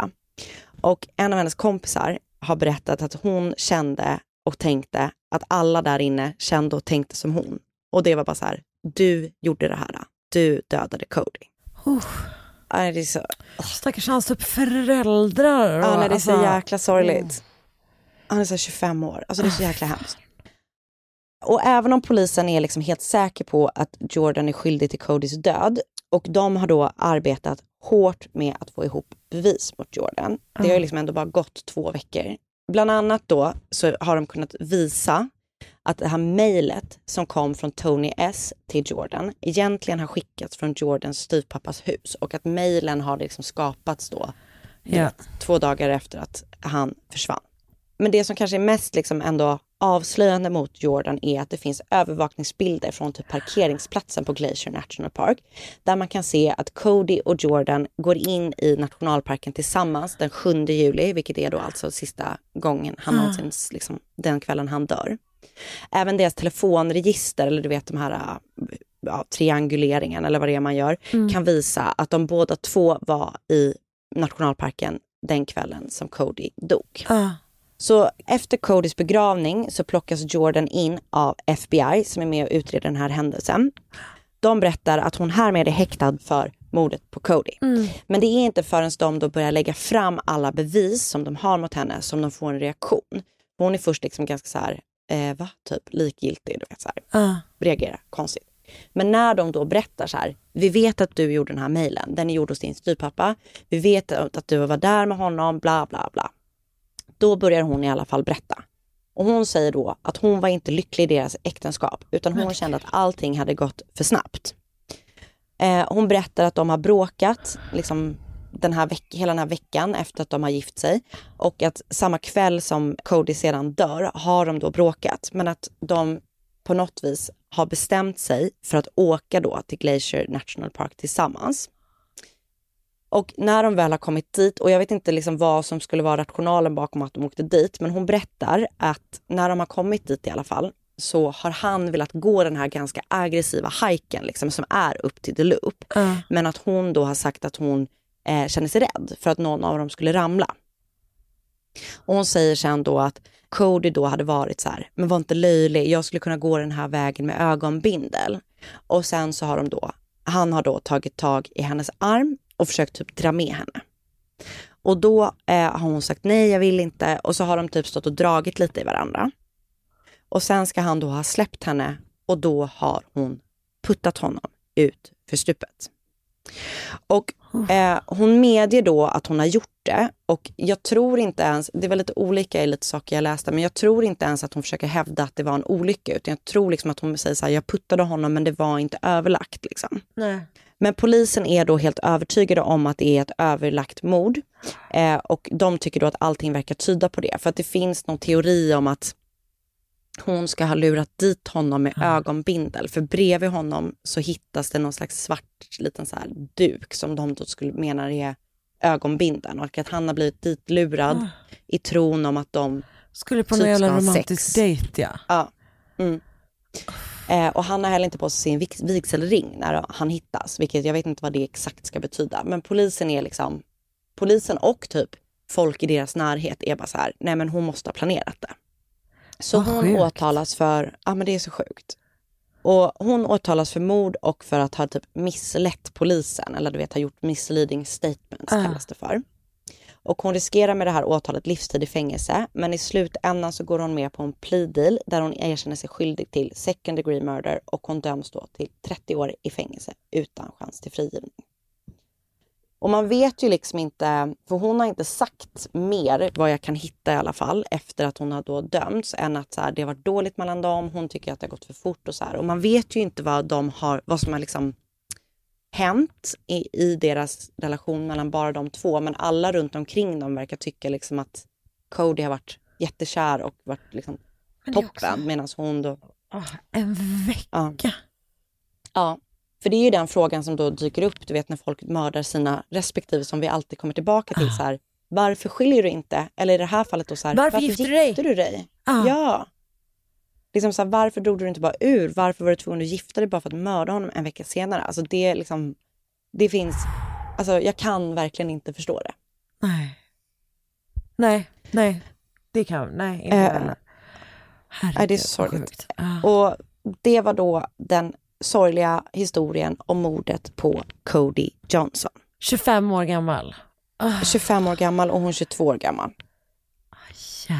Och en av hennes kompisar har berättat att hon kände och tänkte att alla där inne kände och tänkte som hon. Och det var bara så här, du gjorde det här. Du dödade Cody. Nej, det är så... Stackars hans typ föräldrar. Ja, nej, det är så Alltså, jäkla sorgligt. Han är så 25 år. Alltså det är så jäkla hemskt. Och även om polisen är liksom helt säker på att Jordan är skyldig till Codys död och de har då arbetat hårt med att få ihop bevis mot Jordan. Det har ju liksom ändå bara gått två veckor. Bland annat då så har de kunnat visa att det här mejlet som kom från Tony S till Jordan egentligen har skickats från Jordans styvpappas hus och att mejlen har liksom skapats då Ja. två dagar efter att han försvann. Men det som kanske är mest liksom ändå avslöjande mot Jordan är att det finns övervakningsbilder från typ parkeringsplatsen på Glacier National Park där man kan se att Cody och Jordan går in i nationalparken tillsammans den 7 juli, vilket är då alltså sista gången han Ah. någonsin, liksom, den kvällen han dör. Även deras telefonregister, eller du vet de här äh, ja, trianguleringen eller vad det är man gör, Mm. kan visa att de båda två var i nationalparken den kvällen som Cody dog. Ah. Så efter Codys begravning så plockas Jordan in av FBI som är med och utreder den här händelsen. De berättar att hon härmed är häktad för mordet på Cody. Men det är inte förrän de då börjar lägga fram alla bevis som de har mot henne som de får en reaktion. Hon är först liksom ganska så här, eh, va? Typ likgiltig, du vet så här Ah. reagera konstigt. Men när de då berättar så här, vi vet att du gjorde den här mejlen, den är gjord hos din styvpappa, vi vet att du var där med honom, bla bla bla. Då börjar hon i alla fall berätta. Och hon säger då att hon var inte lycklig i deras äktenskap, utan hon kände att allting hade gått för snabbt. Eh, hon berättar att de har bråkat liksom, den här veck- hela den här veckan efter att de har gift sig. Och att samma kväll som Cody sedan dör har de då bråkat. Men att de på något vis har bestämt sig för att åka då till Glacier National Park tillsammans. Och när de väl har kommit dit, och jag vet inte liksom vad som skulle vara rationalen bakom att de åkte dit, men hon berättar att när de har kommit dit i alla fall, så har han velat gå den här ganska aggressiva hajken liksom, som är upp till The Loop. Ah. Men att hon då har sagt att hon eh, känner sig rädd för att någon av dem skulle ramla. Och hon säger sen då att Cody då hade varit så här, men var inte löjlig, jag skulle kunna gå den här vägen med ögonbindel. Och sen så har de då, han har då tagit tag i hennes arm och försökt typ dra med henne. Och då eh, har hon sagt nej, jag vill inte. Och så har de typ stått och dragit lite i varandra. Och sen ska han då ha släppt henne och då har hon puttat honom ut för stupet. Och eh, hon medger då att hon har gjort det och jag tror inte ens, det var lite olika i lite saker jag läste, men jag tror inte ens att hon försöker hävda att det var en olycka, utan jag tror liksom att hon säger så här, jag puttade honom men det var inte överlagt liksom. Nej. Men polisen är då helt övertygade om att det är ett överlagt mord. Eh, och de tycker då att allting verkar tyda på det. För att det finns någon teori om att hon ska ha lurat dit honom med ögonbindel. För bredvid honom så hittas det någon slags svart liten så här duk som de då skulle mena är ögonbindeln. Och att han har blivit ditlurad i tron om att de Skulle på typ någon jävla romantisk dejt ja. Ja. Mm. Eh, och han har heller inte på sig sin vig- vigselring när han hittas, vilket jag vet inte vad det exakt ska betyda. Men polisen är liksom, polisen och typ folk i deras närhet är bara så här, nej men hon måste ha planerat det. Så Vad hon sjukt. åtalas för, ja men det är så sjukt. Och hon åtalas för mord och för att ha typ misslett polisen eller du vet ha gjort misleading statements Ah. kallas det för. Och hon riskerar med det här åtalet livstid i fängelse men i slutändan så går hon med på en plea deal där hon erkänner sig skyldig till second degree murder och hon döms då till 30 år i fängelse utan chans till frigivning. Och man vet ju liksom inte, för hon har inte sagt mer, vad jag kan hitta i alla fall, efter att hon har då dömts, än att så här, det har varit dåligt mellan dem, hon tycker att det har gått för fort och så här. Och man vet ju inte vad de har, vad som har liksom hänt i, i deras relation mellan bara de två, men alla runt omkring dem verkar tycka liksom att Cody har varit jättekär och varit liksom toppen, också- medan hon då Ah, en vecka. Ja. ja, för det är ju den frågan som då dyker upp, du vet när folk mördar sina respektive som vi alltid kommer tillbaka till så här. Varför skiljer du inte? Eller i det här fallet då så här, Varför gifte du dig? du dig? Ah. Ja. Liksom så här, varför drog du inte bara ur? Varför var du tvungen att gifta dig bara för att mörda honom en vecka senare? Alltså det är liksom, det finns, alltså jag kan verkligen inte förstå det. Nej. Nej, nej. Det kan, nej, inte Eh, heller. Nej, det är så sorgligt. Ah. Och det var då den sorgliga historien om mordet på Cody Johnson. 25 år gammal. Ah, 25 år gammal och hon 22 år gammal.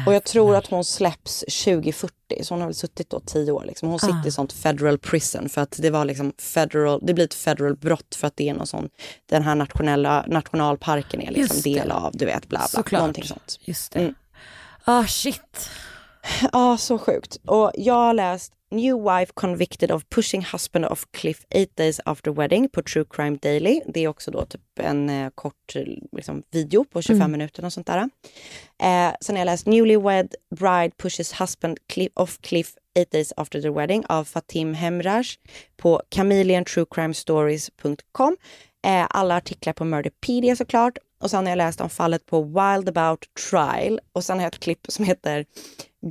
Och jag tror att hon släpps 2040, så hon har väl suttit då 10 år. Liksom. Hon sitter Ah. i sånt federal prison för att det var liksom federal, det blir ett federal brott för att det är någon sån, den här nationella, nationalparken är liksom del av, du vet, bla bla, Såklart. någonting sånt. Just det. Mm. Ah shit. Ja, så sjukt. Och jag har läst New wife convicted of pushing husband off cliff eight days after wedding på True Crime Daily. Det är också då typ en eh, kort eh, liksom, video på 25 Mm. minuter och sånt där. Eh, sen har jag läst Newlywed bride pushes husband cli- off cliff eight days after the wedding av Fatim Hemraj på chameleontruecrimestories.com. Eh, alla artiklar på Murderpedia såklart. Och sen har jag läst om fallet på Wild About Trial. Och sen har jag ett klipp som heter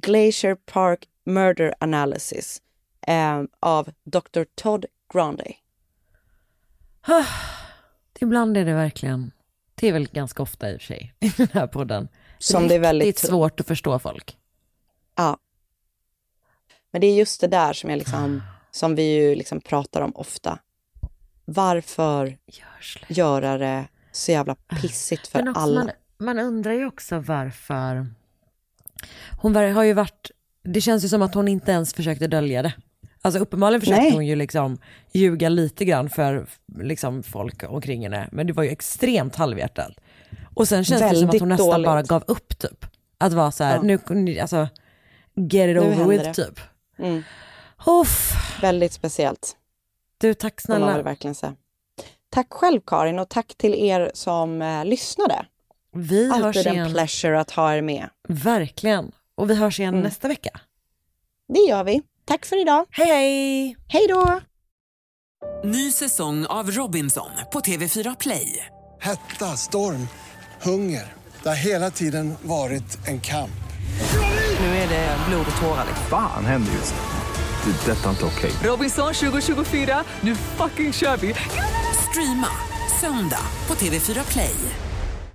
Glacier Park Murder Analysis eh, av Dr. Todd Grande. Ah, Ibland är det verkligen, det är väl ganska ofta i och för sig i den här podden. Som det är väldigt- svårt att förstå folk. Ja. Men det är just det där som jag liksom, som vi ju liksom pratar om ofta. Varför göra det så jävla pissigt för alla? Man, man undrar ju också varför. Hon har ju varit, det känns ju som att hon inte ens försökte dölja det. Alltså uppenbarligen försökte Nej. hon ju liksom ljuga lite grann för liksom folk omkring henne, men det var ju extremt halvhjärtat. Och sen känns det som att Väldigt hon nästan dåligt. bara gav upp typ. Att vara så här, Ja. nu, alltså, get it Nu over with det. typ. Mm. Väldigt speciellt. Du, tack snälla. verkligen säga. Tack själv Karin och tack till er som eh, lyssnade. Vi hörs Alltid en igen. pleasure att ha er med. Verkligen. Och vi hörs igen Mm. nästa vecka. Det gör vi. Tack för idag. Hej hej! Hej då! Ny säsong av Robinson på TV4 Play. Hetta, storm, hunger. Det har hela tiden varit en kamp. Nu är det blod och tårar. liksom. Fan händer just nu. Det. är Detta är inte okej. Robinson 2024, nu fucking kör vi! Streama söndag på TV4 Play.